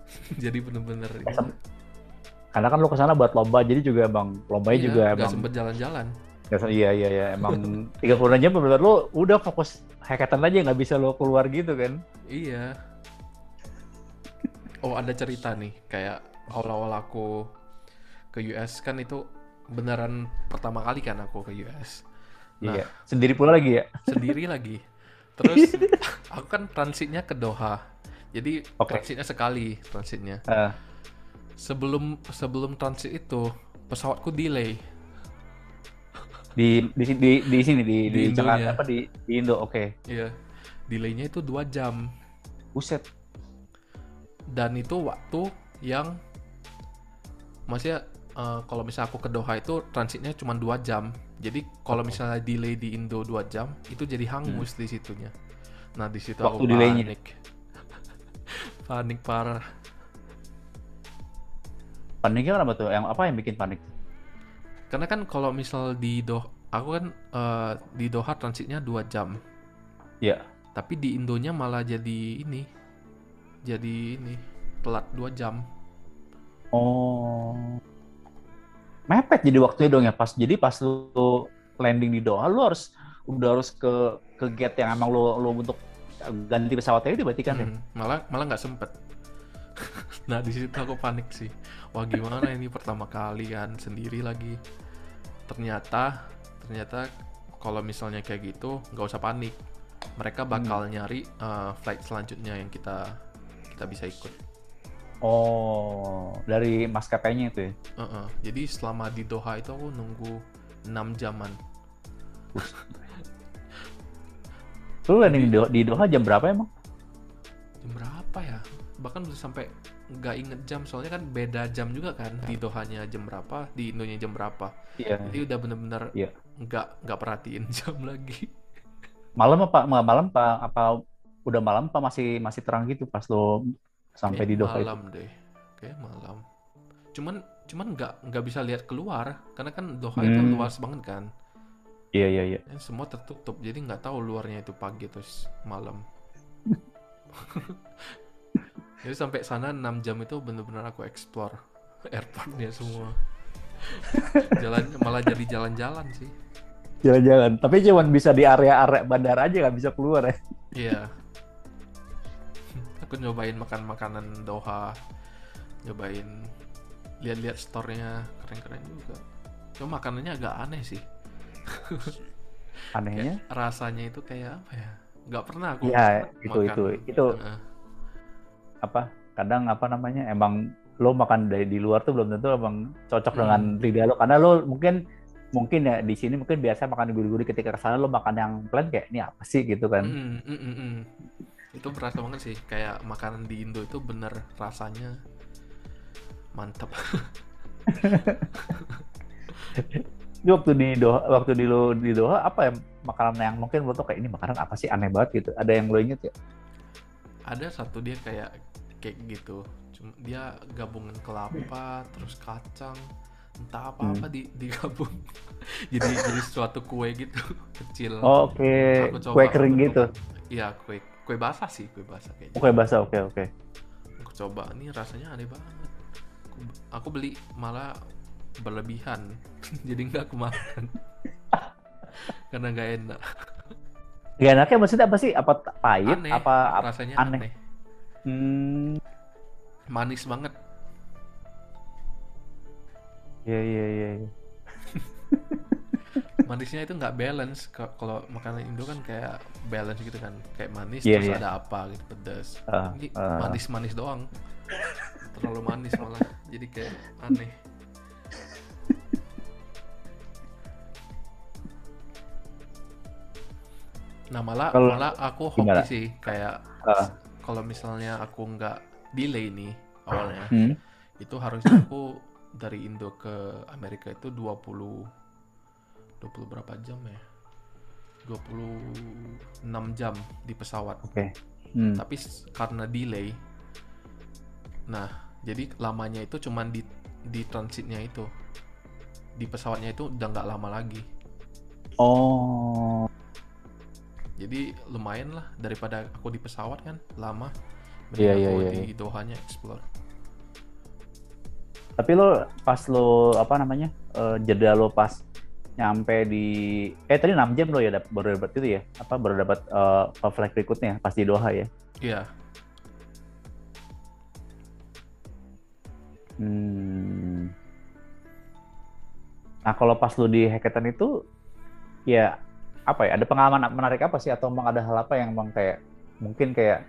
jadi bener-bener eh, karena kan lo ke sana buat lomba jadi juga emang lombanya iya, juga emang sempet jalan-jalan. Iya iya iya emang tiga puluh jam benar lo udah fokus hackathon aja nggak bisa lo keluar gitu kan? Iya. Oh ada cerita nih kayak awal-awal aku ke US kan itu beneran pertama kali kan aku ke US nah, iya sendiri pula lagi ya? sendiri lagi. Terus aku kan transitnya ke Doha jadi okay. transitnya sekali transitnya uh. sebelum sebelum transit itu pesawatku delay di di di, di sini di di, di Jakarta apa di di Indo oke okay. iya delaynya itu dua jam buset dan itu waktu yang maksudnya uh, kalau misalnya aku ke Doha itu transitnya cuma dua jam jadi kalau misalnya delay di Indo dua jam itu jadi hangus hmm. di situnya nah di situ waktu aku delaynya. panik panik parah paniknya kenapa tuh yang apa yang bikin panik karena kan kalau misal di Doha, aku kan uh, di Doha transitnya dua jam. Iya. Yeah. Tapi di Indonya malah jadi ini, jadi ini telat dua jam. Oh. Mepet jadi waktunya dong ya pas. Jadi pas lu landing di Doha, lu harus udah harus ke ke gate yang emang lu lu untuk ganti pesawatnya itu berarti kan ya? hmm, ya? Malah malah nggak sempet. nah di situ aku panik sih wah gimana ini pertama kali kan sendiri lagi ternyata ternyata kalau misalnya kayak gitu nggak usah panik mereka bakal hmm. nyari uh, flight selanjutnya yang kita kita bisa ikut oh dari maskapainya itu ya uh -uh. jadi selama di Doha itu aku nunggu 6 jaman lu landing di, di Doha jam berapa emang jam berapa ya bahkan bisa sampai nggak inget jam soalnya kan beda jam juga kan di Dohanya jam berapa di Indonesia jam berapa iya. jadi udah bener-bener yeah. nggak nggak perhatiin jam lagi malam apa malam apa apa udah malam apa masih masih terang gitu pas lo sampai Kayak di Doha malam itu? deh kayak malam cuman cuman nggak nggak bisa lihat keluar karena kan Doha itu Hmm. luas banget kan Iya iya iya. Semua tertutup jadi nggak tahu luarnya itu pagi atau malam jadi sampai sana 6 jam itu bener-bener aku explore airportnya semua jalan malah jadi jalan-jalan sih Jalan-jalan. Tapi cuman bisa di area-area bandara aja nggak bisa keluar ya. Iya. Aku nyobain makan makanan Doha, nyobain lihat-lihat store-nya keren-keren juga. Cuma makanannya agak aneh sih. Anehnya. Kayak rasanya itu kayak apa ya? Nggak pernah aku Iya itu makan. itu itu Heeh. apa? Kadang apa namanya emang lo makan dari di luar tuh belum tentu emang cocok Hmm. dengan lidah lo karena lo mungkin mungkin ya di sini mungkin biasa makan gurih-gurih ketika ke sana lo makan yang plain kayak ini apa sih gitu kan. Mm, mm, mm, mm. Itu berasa banget sih, kayak makanan di Indo itu bener rasanya mantap. Jadi waktu di Doha, waktu di lo di Doha apa ya makanan yang mungkin lo tuh kayak ini makanan apa sih aneh banget gitu. Ada yang lo inget ya? Ada satu dia kayak cake gitu, cuma dia gabungan kelapa terus kacang entah apa-apa di digabung jadi jadi suatu kue gitu kecil. Oh, Oke, Aku coba, kue kering aku gitu. Iya kue kue basah sih kue basah kayaknya. Kue basah, oke oke. Aku coba, ini rasanya aneh banget. Aku, aku beli malah berlebihan, jadi nggak kemakan. Karena nggak enak. Gak enaknya maksudnya apa sih? Apa pahit? Aneh, Apa, apa rasanya aneh? aneh. Hmm, Manis banget. iya iya iya. iya. Manisnya itu nggak balance. Ka- Kalau makanan Indo kan kayak balance gitu kan, kayak manis Iya, terus iya. ada apa gitu pedas. Ah, Ini ah. manis-manis doang. Terlalu manis malah, jadi kayak aneh. Nah malah Kalau- malah aku gimana? hoki sih kayak Ah. kalau misalnya aku nggak delay nih awalnya Hmm. itu harusnya aku dari Indo ke Amerika itu 20 20 berapa jam ya 26 jam di pesawat Oke. Hmm. tapi karena delay nah jadi lamanya itu cuman di di transitnya itu di pesawatnya itu udah nggak lama lagi Oh. Jadi lumayan lah daripada aku di pesawat kan lama Iya, mending iya, aku iya, di Dohanya explore Tapi lo pas lo apa namanya? eh, jeda lo pas nyampe di eh tadi 6 jam lo ya dap- baru dapat itu ya? Apa baru dapat eh, flight berikutnya pas di Doha ya? iya Hmm. Nah, kalau pas lu di hackathon itu, ya apa ya? Ada pengalaman menarik apa sih? Atau emang ada hal apa yang emang kayak mungkin kayak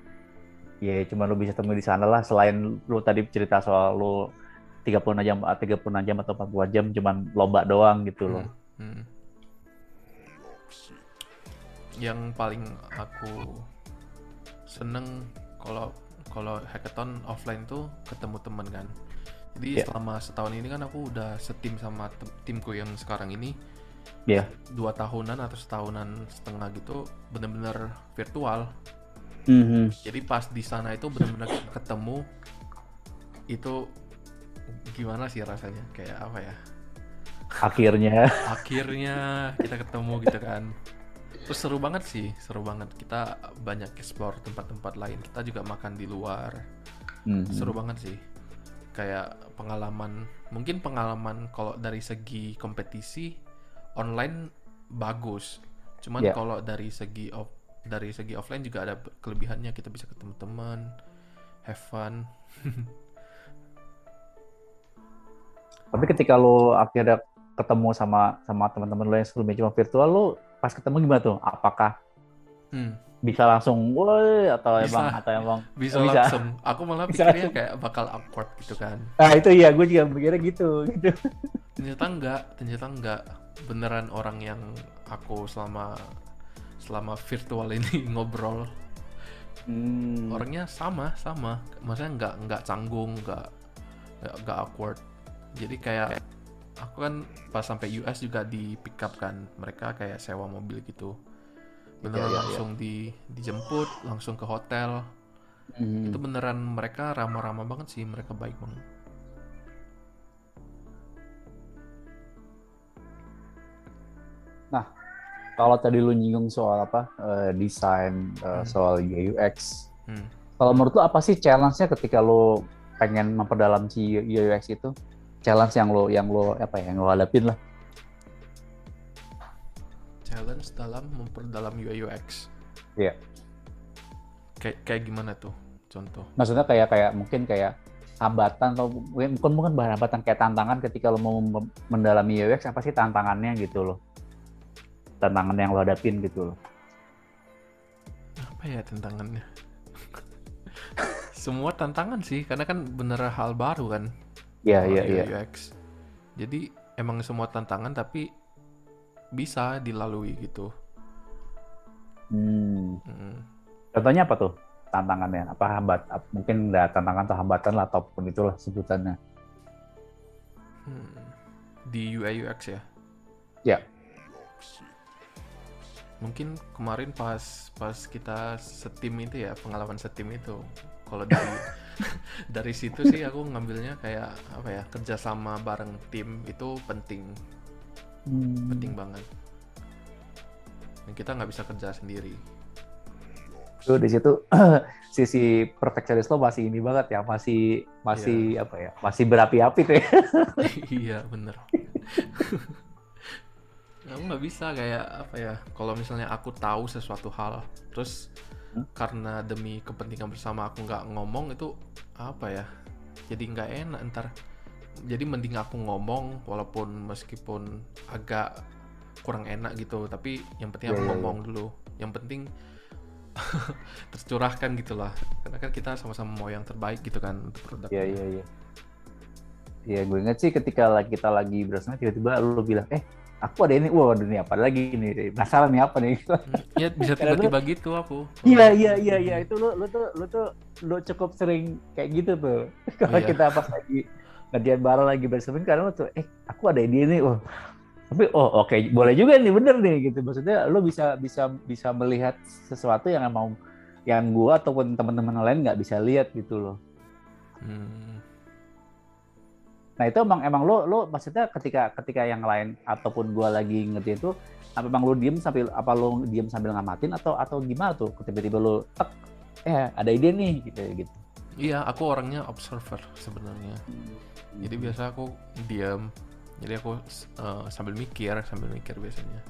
ya cuma lu bisa temui di sana lah selain lu tadi cerita soal lu 36 jam, ah, 36 jam atau 40 jam cuman lomba doang gitu loh. Hmm. Yang paling aku seneng kalau kalau hackathon offline tuh ketemu temen kan. Jadi Iya. selama setahun ini kan aku udah setim sama timku yang sekarang ini. Iya. Dua tahunan atau setahunan setengah gitu bener-bener virtual. Mhm. Jadi pas di sana itu bener-bener ketemu itu gimana sih rasanya? Kayak apa ya? Akhirnya, akhirnya kita ketemu gitu kan terus seru banget sih seru banget kita banyak explore tempat-tempat lain kita juga makan di luar Mhm. seru banget sih kayak pengalaman mungkin pengalaman kalau dari segi kompetisi online bagus cuman Ya. kalau dari segi off dari segi offline juga ada kelebihannya kita bisa ketemu teman have fun Tapi ketika lo akhirnya ketemu sama sama teman-teman lo yang sebelumnya cuma virtual, lo pas ketemu gimana tuh? Apakah Hmm, bisa langsung woi atau Bisa. emang atau emang bisa, bisa. langsung aku malah Bisa pikirnya langsung. kayak bakal awkward gitu kan Nah itu ya, gue juga mikirnya gitu. gitu. ternyata enggak ternyata enggak beneran orang yang aku selama selama virtual ini ngobrol Hmm. orangnya sama sama maksudnya enggak enggak canggung enggak enggak, enggak awkward jadi kayak aku kan pas sampai US juga di pick up kan mereka kayak sewa mobil gitu beneran ya, langsung ya. di dijemput langsung ke hotel hmm. itu beneran mereka ramah-ramah banget sih mereka baik banget nah kalau tadi lu nyinggung soal apa uh, desain uh, hmm. soal UX hmm. kalau menurut lu apa sih challenge-nya ketika lu pengen memperdalam si UX itu challenge yang lo yang lo apa ya yang lo hadapin lah challenge dalam memperdalam UI UX. Iya. Yeah. Kayak kayak gimana tuh contoh? Maksudnya kayak kayak mungkin kayak hambatan atau mungkin bukan bukan hambatan kayak tantangan ketika lo mau mendalami UX apa sih tantangannya gitu loh. Tantangan yang lo hadapin gitu loh. Apa ya tantangannya? Semua tantangan sih karena kan bener hal baru kan. Iya iya iya. UX. Jadi emang semua tantangan tapi bisa dilalui gitu. Hmm. hmm. Contohnya apa tuh tantangannya? Apa hambat? Mungkin ada tantangan atau hambatan lah ataupun itulah sebutannya. Hmm. Di UI UX ya? Ya. Mungkin kemarin pas pas kita setim itu ya pengalaman setim itu. Kalau dari dari situ sih aku ngambilnya kayak apa ya kerjasama bareng tim itu penting hmm. penting banget dan kita nggak bisa kerja sendiri tuh di situ sisi perfectionist lo masih ini banget ya masih masih yeah. apa ya masih berapi-api tuh ya iya bener aku nggak bisa kayak apa ya kalau misalnya aku tahu sesuatu hal terus hmm? karena demi kepentingan bersama aku nggak ngomong itu apa ya jadi nggak enak ntar jadi mending aku ngomong walaupun meskipun agak kurang enak gitu tapi yang penting aku yeah, iya, ngomong yeah. dulu. Yang penting tercurahkan gitulah karena kan kita sama-sama mau yang terbaik gitu kan untuk produk iya iya iya. Iya gue inget sih ketika kita lagi bersama tiba-tiba lu bilang eh aku ada ini. Wah ini apa lagi ini? Penasaran nih apa nih? Hmm, iya bisa tiba-tiba gitu aku. Iya iya iya iya. Itu lu lu tuh lu tuh lu cukup sering kayak gitu tuh. Kalau iya. kita pas lagi ngerjain bareng lagi bersama karena tuh eh aku ada ide nih oh. Tapi oh oke okay, boleh juga nih bener nih gitu. Maksudnya lo bisa bisa bisa melihat sesuatu yang emang yang gua ataupun teman-teman lain nggak bisa lihat gitu loh. Hmm. nah itu emang emang lo lo maksudnya ketika ketika yang lain ataupun gua lagi ngerti itu apa emang lo diem sambil apa lo diem sambil ngamatin atau atau gimana tuh? Tiba-tiba lo tek eh ada ide nih gitu gitu iya aku orangnya observer sebenarnya. Hmm. jadi biasa aku diam jadi aku uh, sambil mikir sambil mikir biasanya.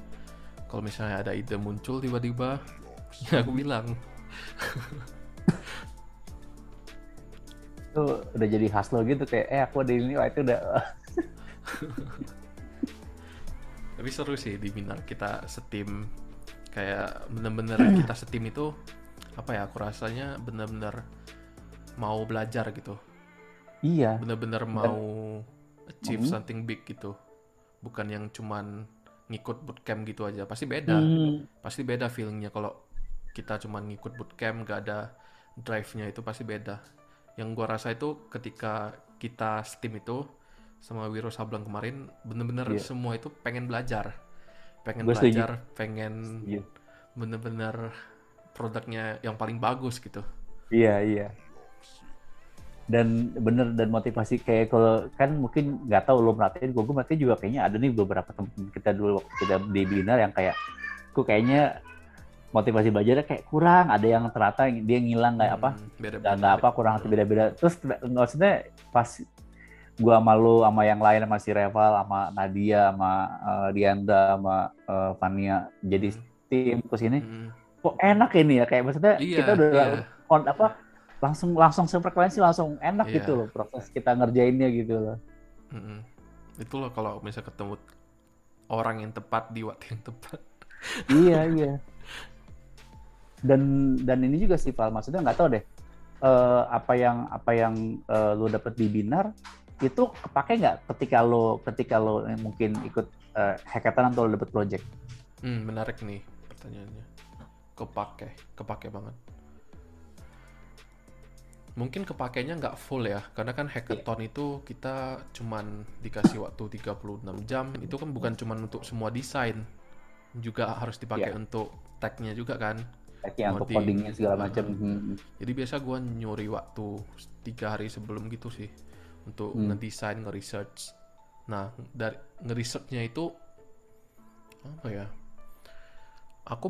Kalau misalnya ada ide muncul tiba-tiba ya aku bilang. Itu udah jadi khas lo gitu kayak eh aku ada ini wah itu udah. Tapi seru sih di Minar kita setim. Kayak bener-bener kita setim itu apa ya aku rasanya bener-bener mau belajar gitu Iya. Bener-bener mau achieve hmm. something big gitu. Bukan yang cuman ngikut bootcamp gitu aja. Pasti beda. Hmm. Pasti beda feelingnya kalau kita cuman ngikut bootcamp gak ada drive-nya itu pasti beda. Yang gua rasa itu ketika kita Steam itu sama Wiro Sableng kemarin bener-bener yeah. semua itu pengen belajar. Pengen gua belajar, setuju. pengen bener-bener produknya yang paling bagus gitu. Iya, iya dan bener dan motivasi kayak kalau kan mungkin nggak tahu lo merhatiin gue gue merhatiin juga kayaknya ada nih beberapa teman kita dulu waktu kita di binar yang kayak gue kayaknya motivasi belajarnya kayak kurang ada yang ternyata dia ngilang kayak apa hmm, dan nggak apa kurang beda-beda terus maksudnya pas gue malu sama yang lain sama si Reval sama Nadia sama uh, Dianda sama uh, Fania jadi hmm. tim terus ini hmm. kok enak ini ya kayak maksudnya iya, kita udah iya. on apa langsung langsung sefrekuensi langsung enak yeah. gitu loh proses kita ngerjainnya gitu loh. Mm-hmm. Itu loh kalau misalnya ketemu orang yang tepat di waktu yang tepat. iya iya. Dan dan ini juga sih Val maksudnya nggak tahu deh uh, apa yang apa yang uh, lo dapet di binar itu kepake nggak ketika lo ketika lo mungkin ikut uh, hackathon atau lo dapet project? Hmm, menarik nih pertanyaannya. Kepake, kepake banget mungkin kepakainya nggak full ya karena kan hackathon yeah. itu kita cuman dikasih waktu 36 jam itu kan bukan cuman untuk semua desain juga harus dipakai yeah. untuk tag-nya juga kan tag-nya untuk codingnya segala macam hmm. jadi biasa gue nyuri waktu tiga hari sebelum gitu sih untuk hmm. ngedesain nge-research nah dari nge-researchnya itu apa ya aku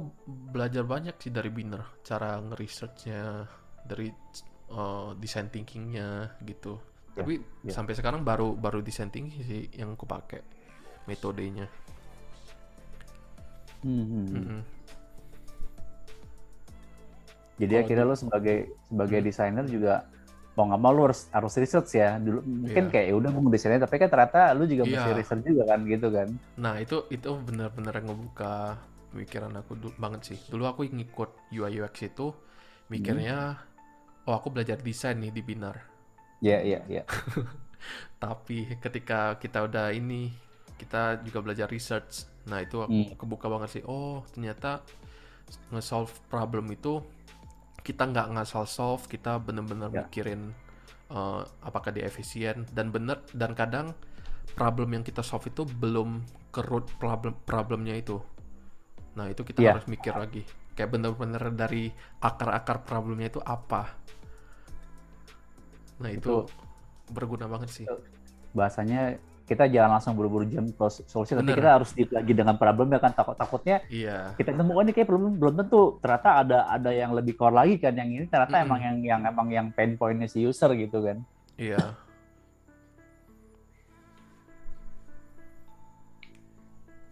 belajar banyak sih dari Biner cara nge-researchnya dari uh, design thinkingnya gitu yeah, tapi yeah. sampai sekarang baru baru design thinking sih yang aku pakai metodenya hmm. hmm. -hmm. jadi oh, akhirnya lo sebagai sebagai hmm. desainer juga mau nggak mau lu harus harus research ya dulu mungkin yeah. kayak ya udah gue desainnya tapi kan ternyata lu juga yeah. mesti research juga kan gitu kan nah itu itu benar-benar ngebuka pemikiran aku dulu banget sih dulu aku ngikut UI UX itu mikirnya hmm. Oh aku belajar desain nih di binar ya yeah, iya yeah, iya yeah. tapi ketika kita udah ini kita juga belajar research nah itu aku hmm. kebuka banget sih oh ternyata nge-solve problem itu kita nggak ngasal solve kita bener-bener yeah. mikirin uh, apakah dia efisien dan bener dan kadang problem yang kita solve itu belum ke root problem problemnya itu nah itu kita yeah. harus mikir lagi kayak bener-bener dari akar-akar problemnya itu apa? Nah itu, itu berguna banget sih. Bahasanya kita jangan langsung buru-buru jam solusi tapi kita harus deep lagi dengan problemnya kan. Takut takutnya iya. kita temukan oh, ini kayak problem belum tentu. Ternyata ada ada yang lebih core lagi kan yang ini. Ternyata mm -hmm. emang yang yang emang yang pain pointnya si user gitu kan. Iya.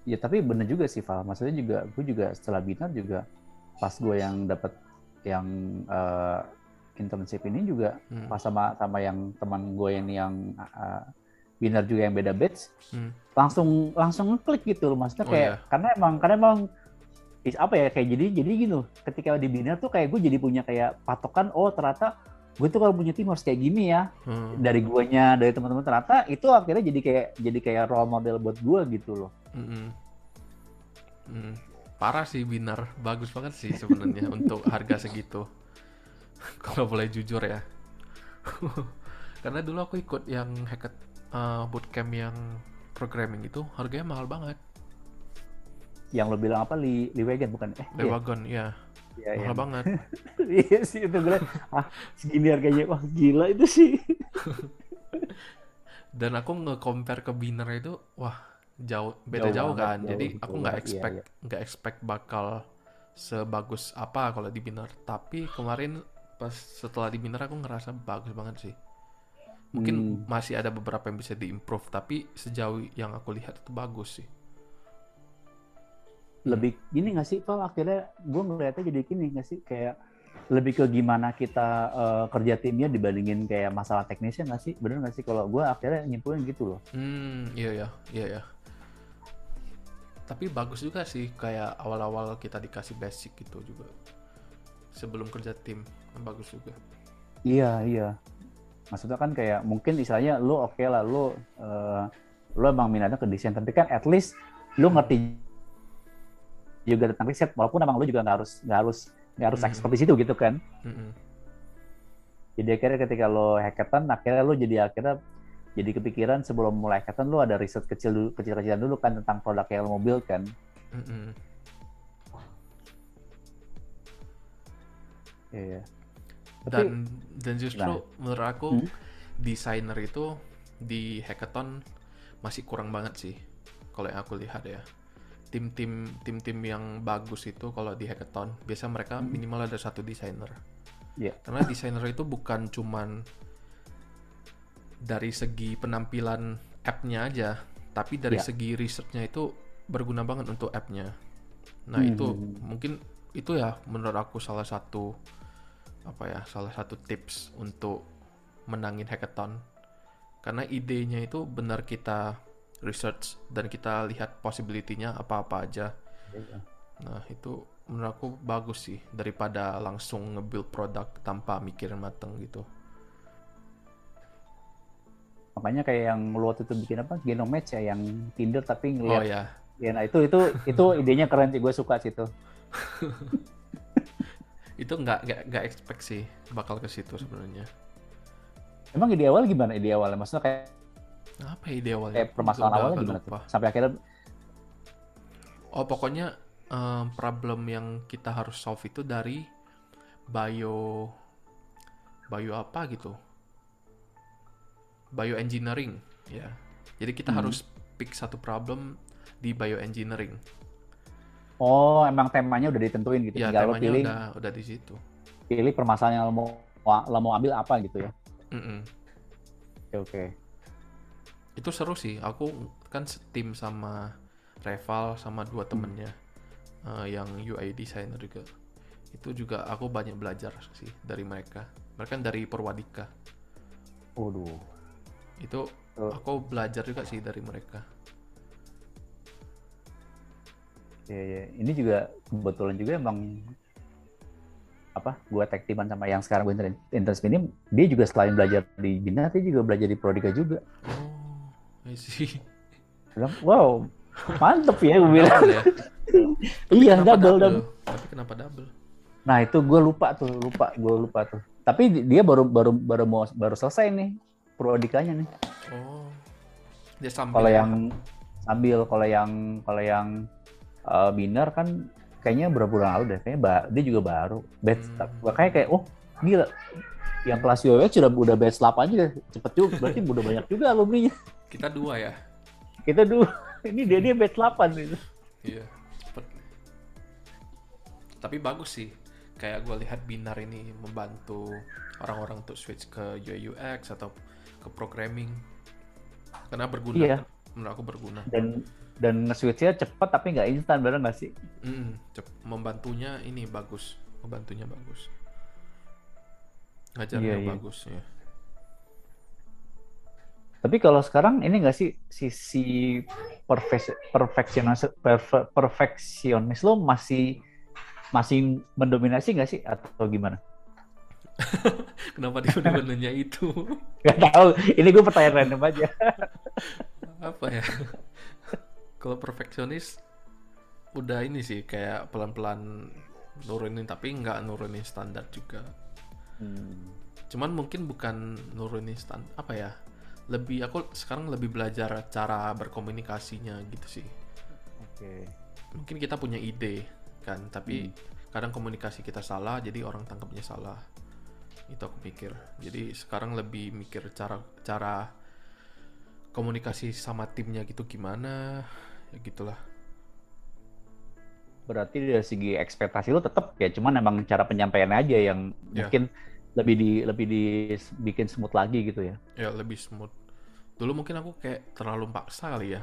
Ya tapi bener juga sih Val. Maksudnya juga gue juga setelah binar juga pas gue yang dapat yang uh, internship ini juga hmm. pas sama sama yang teman gue ini yang uh, Binar juga yang beda batch, hmm. langsung langsung ngeklik gitu loh maksudnya oh, kayak iya. karena emang karena emang is apa ya kayak jadi jadi gitu ketika di Binar tuh kayak gue jadi punya kayak patokan oh ternyata gue tuh kalau punya tim harus kayak gini ya hmm. dari guanya dari teman-teman ternyata itu akhirnya jadi kayak jadi kayak role model buat gue gitu loh. Hmm. Hmm. Parah sih Binar, bagus banget sih sebenarnya untuk harga segitu. kalau boleh jujur ya. Karena dulu aku ikut yang hacket uh, bootcamp yang programming itu harganya mahal banget. Yang lo bilang apa li li wagon bukan? Eh, li wagon ya. ya. mahal iya. banget. iya sih itu gue ah segini harganya wah gila itu sih. Dan aku nge-compare ke Biner itu wah jauh beda jauh, jauh kan. Jauh, Jadi jauh, aku nggak expect nggak iya, iya. expect bakal sebagus apa kalau di Biner. Tapi kemarin pas setelah di Biner aku ngerasa bagus banget sih. Mungkin hmm. masih ada beberapa yang bisa diimprove tapi sejauh yang aku lihat itu bagus sih. Lebih gini nggak sih Pak akhirnya gue ngeliatnya jadi gini nggak sih? Kayak lebih ke gimana kita uh, kerja timnya dibandingin kayak masalah teknisnya nggak sih? Bener nggak sih? Kalau gue akhirnya nyimpulin gitu loh. Hmm iya ya iya ya tapi bagus juga sih kayak awal-awal kita dikasih basic gitu juga sebelum kerja tim bagus juga iya iya maksudnya kan kayak mungkin istilahnya lu oke okay lah lu uh, lu emang minatnya ke desain tapi kan at least lu ngerti juga tentang riset walaupun emang lu juga nggak harus nggak harus nggak harus mm -hmm. expert di situ gitu kan mm -hmm. jadi akhirnya ketika lo hackathon akhirnya lu jadi akhirnya jadi kepikiran sebelum mulai hackathon lu ada riset kecil dulu kecil-kecilan dulu kan tentang produk yang mau build kan mm -hmm. Iya. Yeah dan dan justru nah. menurut aku hmm? desainer itu di hackathon masih kurang banget sih kalau yang aku lihat ya tim-tim tim-tim yang bagus itu kalau di hackathon biasa mereka hmm. minimal ada satu desainer yeah. karena desainer itu bukan cuman dari segi penampilan app-nya aja tapi dari yeah. segi risetnya itu berguna banget untuk app-nya nah hmm. itu mungkin itu ya menurut aku salah satu apa ya salah satu tips untuk menangin hackathon karena idenya itu benar kita research dan kita lihat possibility-nya apa-apa aja. Iya. Nah, itu menurut aku bagus sih daripada langsung nge-build produk tanpa mikirin mateng gitu. Makanya kayak yang lu waktu itu bikin apa? Genome match ya yang Tinder tapi ngeliat. Oh ya. Ya, nah itu itu itu idenya keren sih gue suka sih itu. itu nggak nggak nggak expect sih bakal ke situ sebenarnya. Emang ide awal gimana ide awalnya? Maksudnya kayak apa ide awalnya? Kayak permasalahan awalnya gimana tuh? Sampai akhirnya Oh pokoknya um, problem yang kita harus solve itu dari bio bio apa gitu bioengineering ya jadi kita hmm. harus pick satu problem di bioengineering oh emang temanya udah ditentuin gitu ya temanya pilih udah udah di situ pilih permasalahan yang lo mau lo mau ambil apa gitu ya mm -mm. oke okay. itu seru sih aku kan tim sama Reval sama dua hmm. temennya hmm. uh, yang UI designer juga itu juga aku banyak belajar sih dari mereka mereka kan dari Perwadika Waduh. Itu oh. aku belajar juga sih dari mereka ya, ya. ini juga kebetulan juga emang apa gue tag sama yang sekarang gue interest ini dia juga selain belajar di Bina dia juga belajar di Prodika juga oh I see wow mantep ya gue bilang ya? iya double, double double tapi kenapa double Nah itu gue lupa tuh, lupa, gue lupa tuh. Tapi dia baru baru baru mau baru selesai nih prodikanya nih. Oh. Dia sambil. Kalau yang sambil, kalau yang kalau yang uh, biner kan kayaknya berapa bulan lalu deh, kayaknya dia juga baru. Batch, hmm. makanya kayak oh gila. Yang kelas UWS sudah udah batch 8 juga cepet juga, berarti udah banyak juga alumni-nya. Kita dua ya. Kita dua. Ini dia dia batch 8 gitu. Iya, cepet. Tapi bagus sih kayak gue lihat Binar ini membantu orang-orang untuk switch ke UI UX atau ke programming. Karena berguna iya. menurut aku berguna. Dan dan switchnya cepat tapi nggak instan benar nggak sih? Mm, membantunya ini bagus. Membantunya bagus. Ngajarnya iya, iya. bagus ya. Tapi kalau sekarang ini nggak sih sisi perfeksionis perfeksionis lo masih masih mendominasi nggak sih? Atau gimana? Kenapa dia udah nanya itu? Gak tahu. Ini gue pertanyaan random aja. Apa ya? Kalau perfeksionis udah ini sih kayak pelan-pelan nurunin tapi nggak nurunin standar juga. Hmm. Cuman mungkin bukan nurunin standar apa ya? Lebih aku sekarang lebih belajar cara berkomunikasinya gitu sih. Oke. Okay. Mungkin kita punya ide kan tapi hmm. kadang komunikasi kita salah jadi orang tangkapnya salah itu aku pikir. Jadi sekarang lebih mikir cara cara komunikasi sama timnya gitu gimana ya gitulah. Berarti dari segi ekspektasi lo tetap ya cuman emang cara penyampaian aja yang yeah. mungkin lebih di lebih dibikin smooth lagi gitu ya. Ya lebih smooth. Dulu mungkin aku kayak terlalu paksa kali ya.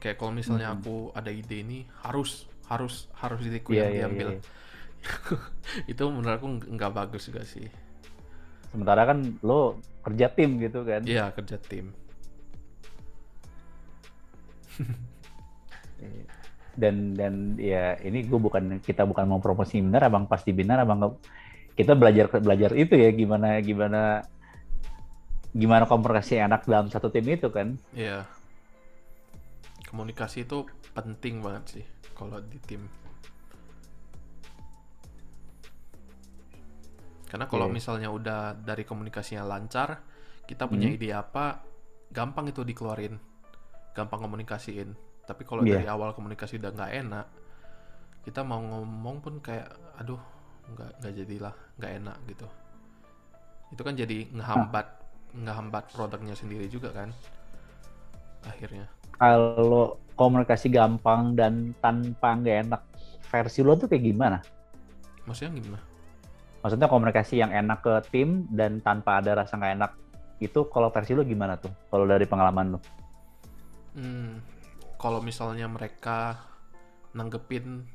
Kayak kalau misalnya hmm. aku ada ide ini harus harus harus diriku yeah, yang yeah, diambil. yeah, yeah. itu menurut aku nggak bagus juga sih sementara kan lo kerja tim gitu kan. Iya kerja tim. Dan dan ya ini gue bukan kita bukan mau promosi benar abang pasti benar abang kita belajar belajar itu ya gimana gimana gimana komunikasi enak dalam satu tim itu kan. Iya. Komunikasi itu penting banget sih kalau di tim. Karena kalau yeah. misalnya udah dari komunikasinya lancar, kita punya hmm. ide apa, gampang itu dikeluarin, gampang komunikasiin. Tapi kalau yeah. dari awal komunikasi udah nggak enak, kita mau ngomong pun kayak, aduh, nggak nggak jadilah, nggak enak gitu. Itu kan jadi ngehambat, ngehambat produknya sendiri juga kan, akhirnya. Kalau komunikasi gampang dan tanpa nggak enak versi lo tuh kayak gimana? Maksudnya gimana? Maksudnya komunikasi yang enak ke tim dan tanpa ada rasa nggak enak itu kalau versi lo gimana tuh? Kalau dari pengalaman lo? Hmm, kalau misalnya mereka nanggepin,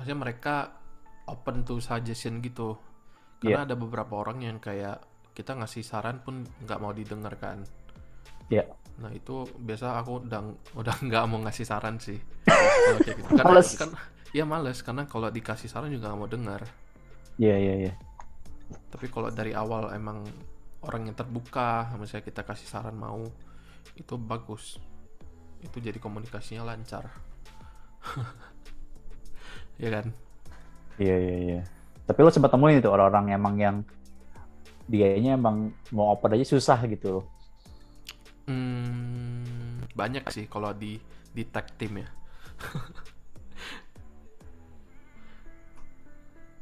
maksudnya mereka open to suggestion gitu. Karena yeah. ada beberapa orang yang kayak kita ngasih saran pun nggak mau didengarkan. Iya. Yeah Nah itu biasa aku udah udah nggak mau ngasih saran sih. gitu. Karena males. kan ya males karena kalau dikasih saran juga nggak mau dengar. Iya yeah, iya yeah, iya. Yeah. Tapi kalau dari awal emang orang yang terbuka, misalnya kita kasih saran mau, itu bagus. Itu jadi komunikasinya lancar. ya kan? Iya iya iya. Tapi lo sempat temuin itu orang-orang emang yang dianya emang mau open aja susah gitu loh Hmm, banyak sih kalau di di tag team ya.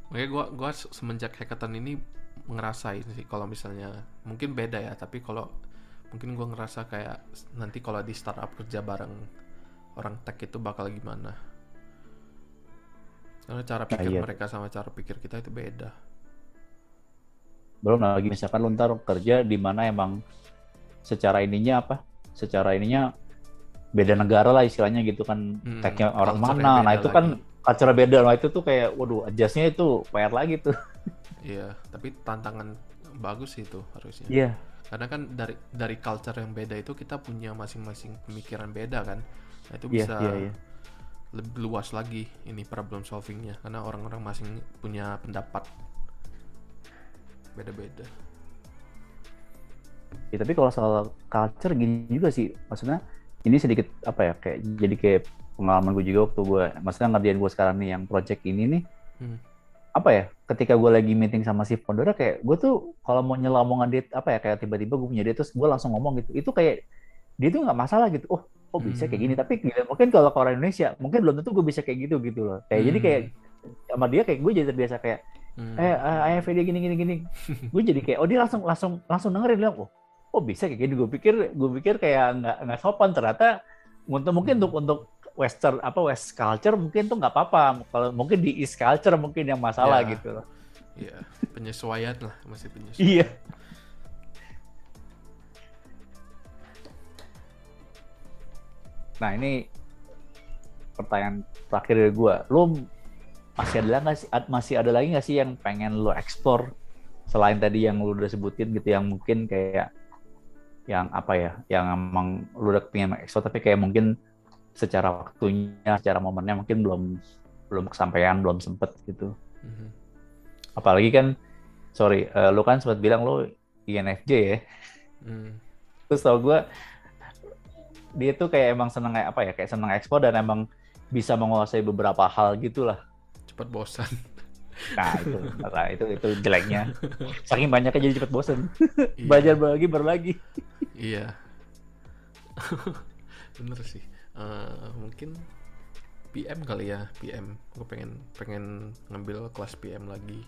Oke, gua gua semenjak hackathon ini ngerasain sih kalau misalnya mungkin beda ya, tapi kalau mungkin gua ngerasa kayak nanti kalau di startup kerja bareng orang tech itu bakal gimana. Karena cara nah, pikir nah, iya. mereka sama cara pikir kita itu beda. Belum lagi misalkan lu ntar kerja di mana emang secara ininya apa? Secara ininya beda negara lah istilahnya gitu kan. Hmm, technya orang mana. Nah itu kan lagi. kan culture beda. Lah itu tuh kayak waduh adjustnya itu PR lagi tuh. Iya tapi tantangan bagus sih itu harusnya. Iya. Yeah. karena kan dari dari culture yang beda itu kita punya masing-masing pemikiran beda kan. Nah, itu iya, bisa yeah, yeah, yeah. lebih luas lagi ini problem solvingnya. Karena orang-orang masing punya pendapat beda-beda. Ya, tapi kalau soal culture gini juga sih. Maksudnya ini sedikit apa ya kayak jadi kayak pengalaman gue juga waktu gue maksudnya ngerjain gue sekarang nih yang project ini nih hmm. apa ya ketika gue lagi meeting sama si founder kayak gue tuh kalau mau nyela omongan dia apa ya kayak tiba-tiba gue punya dia terus gue langsung ngomong gitu itu kayak dia tuh nggak masalah gitu oh oh bisa kayak gini hmm. tapi gila, mungkin kalau ke orang Indonesia mungkin belum tentu gue bisa kayak gitu gitu loh kayak hmm. jadi kayak sama dia kayak gue jadi terbiasa kayak hmm. eh ayah dia gini gini gini gue jadi kayak oh dia langsung langsung langsung dengerin bilang oh oh bisa kayak gini gue pikir gue pikir kayak nggak nggak sopan ternyata untuk mungkin untuk untuk western apa west culture mungkin tuh nggak apa-apa. Kalau mungkin di east culture mungkin yang masalah ya, gitu. Loh iya penyesuaian lah masih penyesuaian. Iya. Nah ini pertanyaan terakhir dari gue lo masih ada nggak sih masih ada lagi nggak sih yang pengen lo explore? Selain tadi yang lo udah sebutin gitu yang mungkin kayak yang apa ya yang emang lu udah pengen explore tapi kayak mungkin secara waktunya, secara momennya mungkin belum belum kesampaian, belum sempet gitu. Mm-hmm. Apalagi kan, sorry, uh, lu kan sempat bilang lu INFJ ya. Mm. Terus tau gue, dia tuh kayak emang seneng apa ya, kayak seneng ekspor dan emang bisa menguasai beberapa hal gitulah. Cepat bosan. Nah itu, nah, itu itu jeleknya. Saking banyaknya jadi cepat bosan. Iya. Belajar lagi baru lagi. iya. Bener sih uh, mungkin PM kali ya PM gue pengen pengen ngambil kelas PM lagi.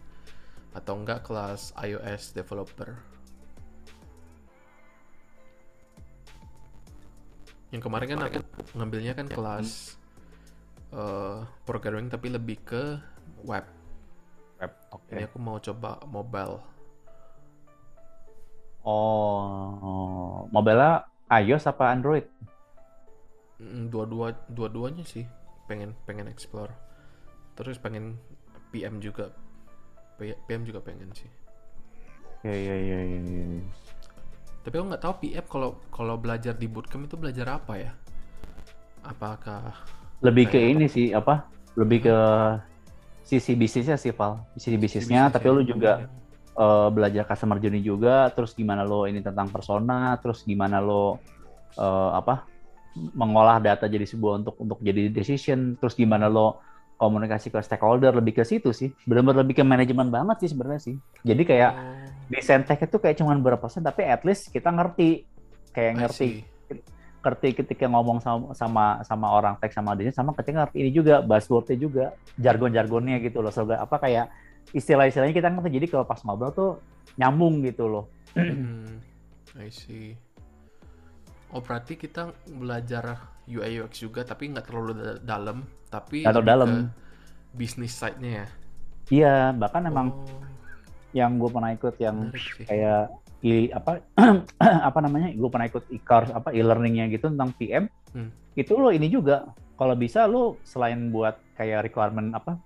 Atau enggak kelas iOS developer. Yang kemarin kan aku ngambilnya kan kelas uh, programming tapi lebih ke web. Web oke. Okay. ini aku mau coba mobile. Oh mobile iOS apa Android dua-dua dua-duanya sih pengen pengen explore. Terus pengen PM juga PM juga pengen sih. Ya ya ya ya, ya. tapi aku nggak tahu PM kalau kalau belajar di bootcamp itu belajar apa ya? Apakah lebih ke ini sih apa? Lebih ke sisi bisnisnya sih Val. Sisi bisnisnya sisi tapi lu juga uh, belajar customer journey juga terus gimana lo ini tentang persona terus gimana lo uh, apa mengolah data jadi sebuah untuk untuk jadi decision. Terus gimana lo komunikasi ke stakeholder lebih ke situ sih. Benar-benar lebih ke manajemen banget sih sebenarnya sih. Jadi kayak oh. di Sentek itu kayak cuman berapa persen tapi at least kita ngerti. Kayak ngerti ngerti ketika ngomong sama sama sama orang tech sama desain sama ketika ngerti ini juga buzzwordnya juga jargon-jargonnya gitu loh. Soalnya apa kayak istilah-istilahnya kita ngerti. Jadi kalau pas ngobrol tuh nyambung gitu loh. Hmm, I see Oh berarti kita belajar UI UX juga tapi nggak terlalu dalam tapi atau dalam bisnis side-nya ya. Iya bahkan emang oh. yang gue pernah ikut yang kayak i, apa apa namanya gue pernah ikut e-course apa e-learningnya gitu tentang PM hmm. itu lo ini juga kalau bisa lo selain buat kayak requirement apa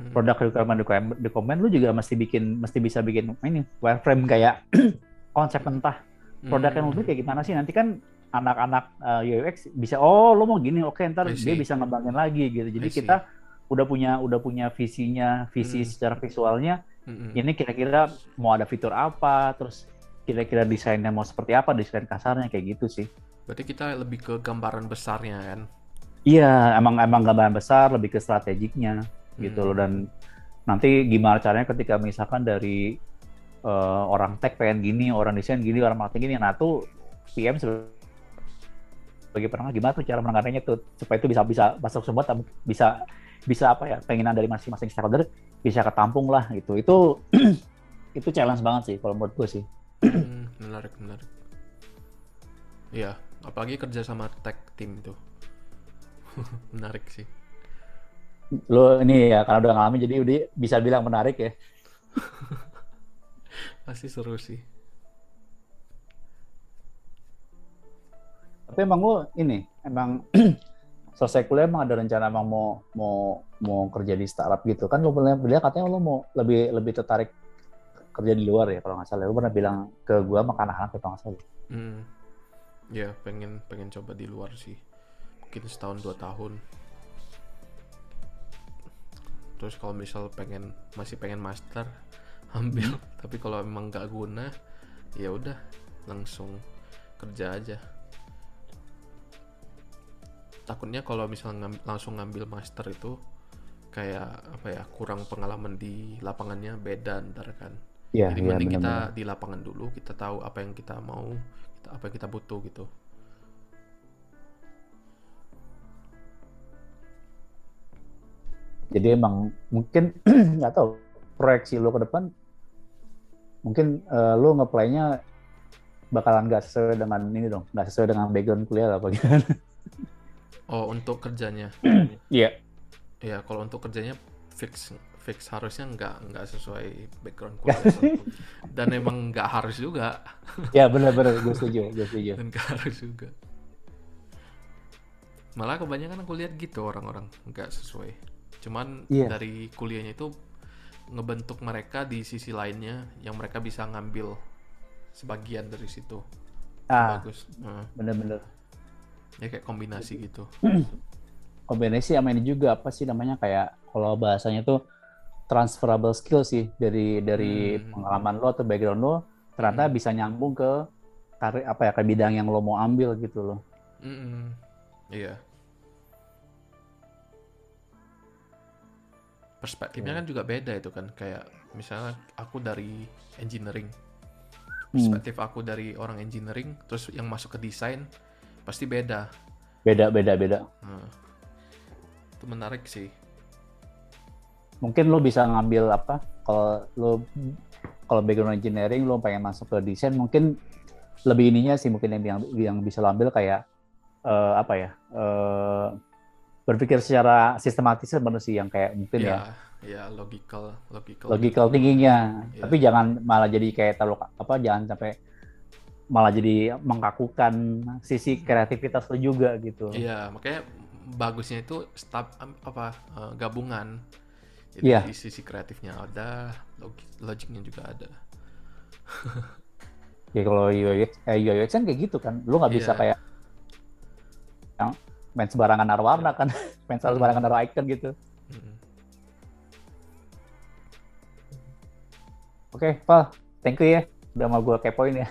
hmm. produk requirement dokumen lo juga mesti bikin mesti bisa bikin ini wireframe kayak konsep entah produk hmm. yang lo kayak gimana sih nanti kan anak-anak uh, eh, UX bisa oh lo mau gini oke okay, ntar dia bisa ngembangin lagi gitu jadi kita udah punya udah punya visinya visi hmm. secara visualnya hmm. ini kira-kira mau ada fitur apa terus kira-kira desainnya mau seperti apa desain kasarnya kayak gitu sih berarti kita lebih ke gambaran besarnya kan iya emang emang gambaran besar lebih ke strategiknya gitu loh hmm. dan nanti gimana caranya ketika misalkan dari uh, orang tech pengen gini orang desain gini orang marketing gini nah tuh PM sebagai penengah gimana tuh cara menanggapinya tuh supaya itu bisa bisa masuk semua bisa bisa apa ya penginan dari masing-masing stakeholder bisa ketampung lah gitu. Itu itu challenge banget sih kalau menurut gue sih. Hmm, menarik, menarik. Iya, apalagi kerja sama tech team itu. menarik sih. Lo ini ya karena udah ngalamin jadi udah bisa bilang menarik ya. Pasti seru sih. Tapi emang lo ini emang selesai kuliah emang ada rencana emang mau mau mau kerja di startup gitu kan lo pernah bilang katanya lo mau lebih lebih tertarik kerja di luar ya kalau nggak salah. Lu pernah bilang ke gua sama anak-anak kalau nggak salah. Hmm. Ya pengen pengen coba di luar sih. Mungkin setahun dua tahun. Terus kalau misal pengen masih pengen master ambil. Tapi kalau emang nggak guna, ya udah langsung kerja aja. Takutnya kalau misal ngam, langsung ngambil master itu kayak apa ya kurang pengalaman di lapangannya beda ntar kan Ya, Jadi ya, mending bener kita di lapangan dulu, kita tahu apa yang kita mau, kita, apa yang kita butuh gitu. Jadi emang mungkin nggak tahu proyeksi lo ke depan, mungkin uh, lo ngeplaynya bakalan nggak sesuai dengan ini dong, nggak sesuai dengan background kuliah apa gimana? Oh untuk kerjanya? Iya. Iya kalau untuk kerjanya fix fix harusnya nggak nggak sesuai background kuliah dan emang nggak harus juga. Ya benar-benar gue setuju gue setuju. Dan nggak harus juga. Malah kebanyakan aku lihat gitu orang-orang nggak sesuai. Cuman yeah. dari kuliahnya itu ngebentuk mereka di sisi lainnya yang mereka bisa ngambil sebagian dari situ. Ah, bagus. Nah. bener-bener ya kayak kombinasi gitu kombinasi sama ini juga apa sih namanya kayak kalau bahasanya tuh transferable skill sih dari dari hmm. pengalaman lo atau background lo ternyata hmm. bisa nyambung ke karir apa ya ke bidang yang lo mau ambil gitu loh. Hmm. Iya. Perspektifnya yeah. kan juga beda itu kan kayak misalnya aku dari engineering. Hmm. Perspektif hmm. aku dari orang engineering terus yang masuk ke desain pasti beda. Beda beda beda. Nah, itu menarik sih mungkin lo bisa ngambil apa kalau lo kalau background engineering lo pengen masuk ke desain mungkin lebih ininya sih mungkin yang yang bisa lo ambil kayak uh, apa ya uh, berpikir secara sistematis sebenarnya sih yang kayak mungkin ya, ya ya logical logical logical thinkingnya ya. tapi jangan malah jadi kayak terlalu apa jangan sampai malah jadi mengkakukan sisi kreativitas lo juga gitu iya makanya bagusnya itu start apa uh, gabungan jadi yeah. sisi kreatifnya ada, logik, logiknya juga ada. ya kalau UI eh, UX kan kayak gitu kan, lu nggak bisa yeah. kayak yang main sembarangan naruh warna kan, main sembarangan naruh icon gitu. Mm. Oke, okay, Pak, thank you ya udah mau gue kepoin ya.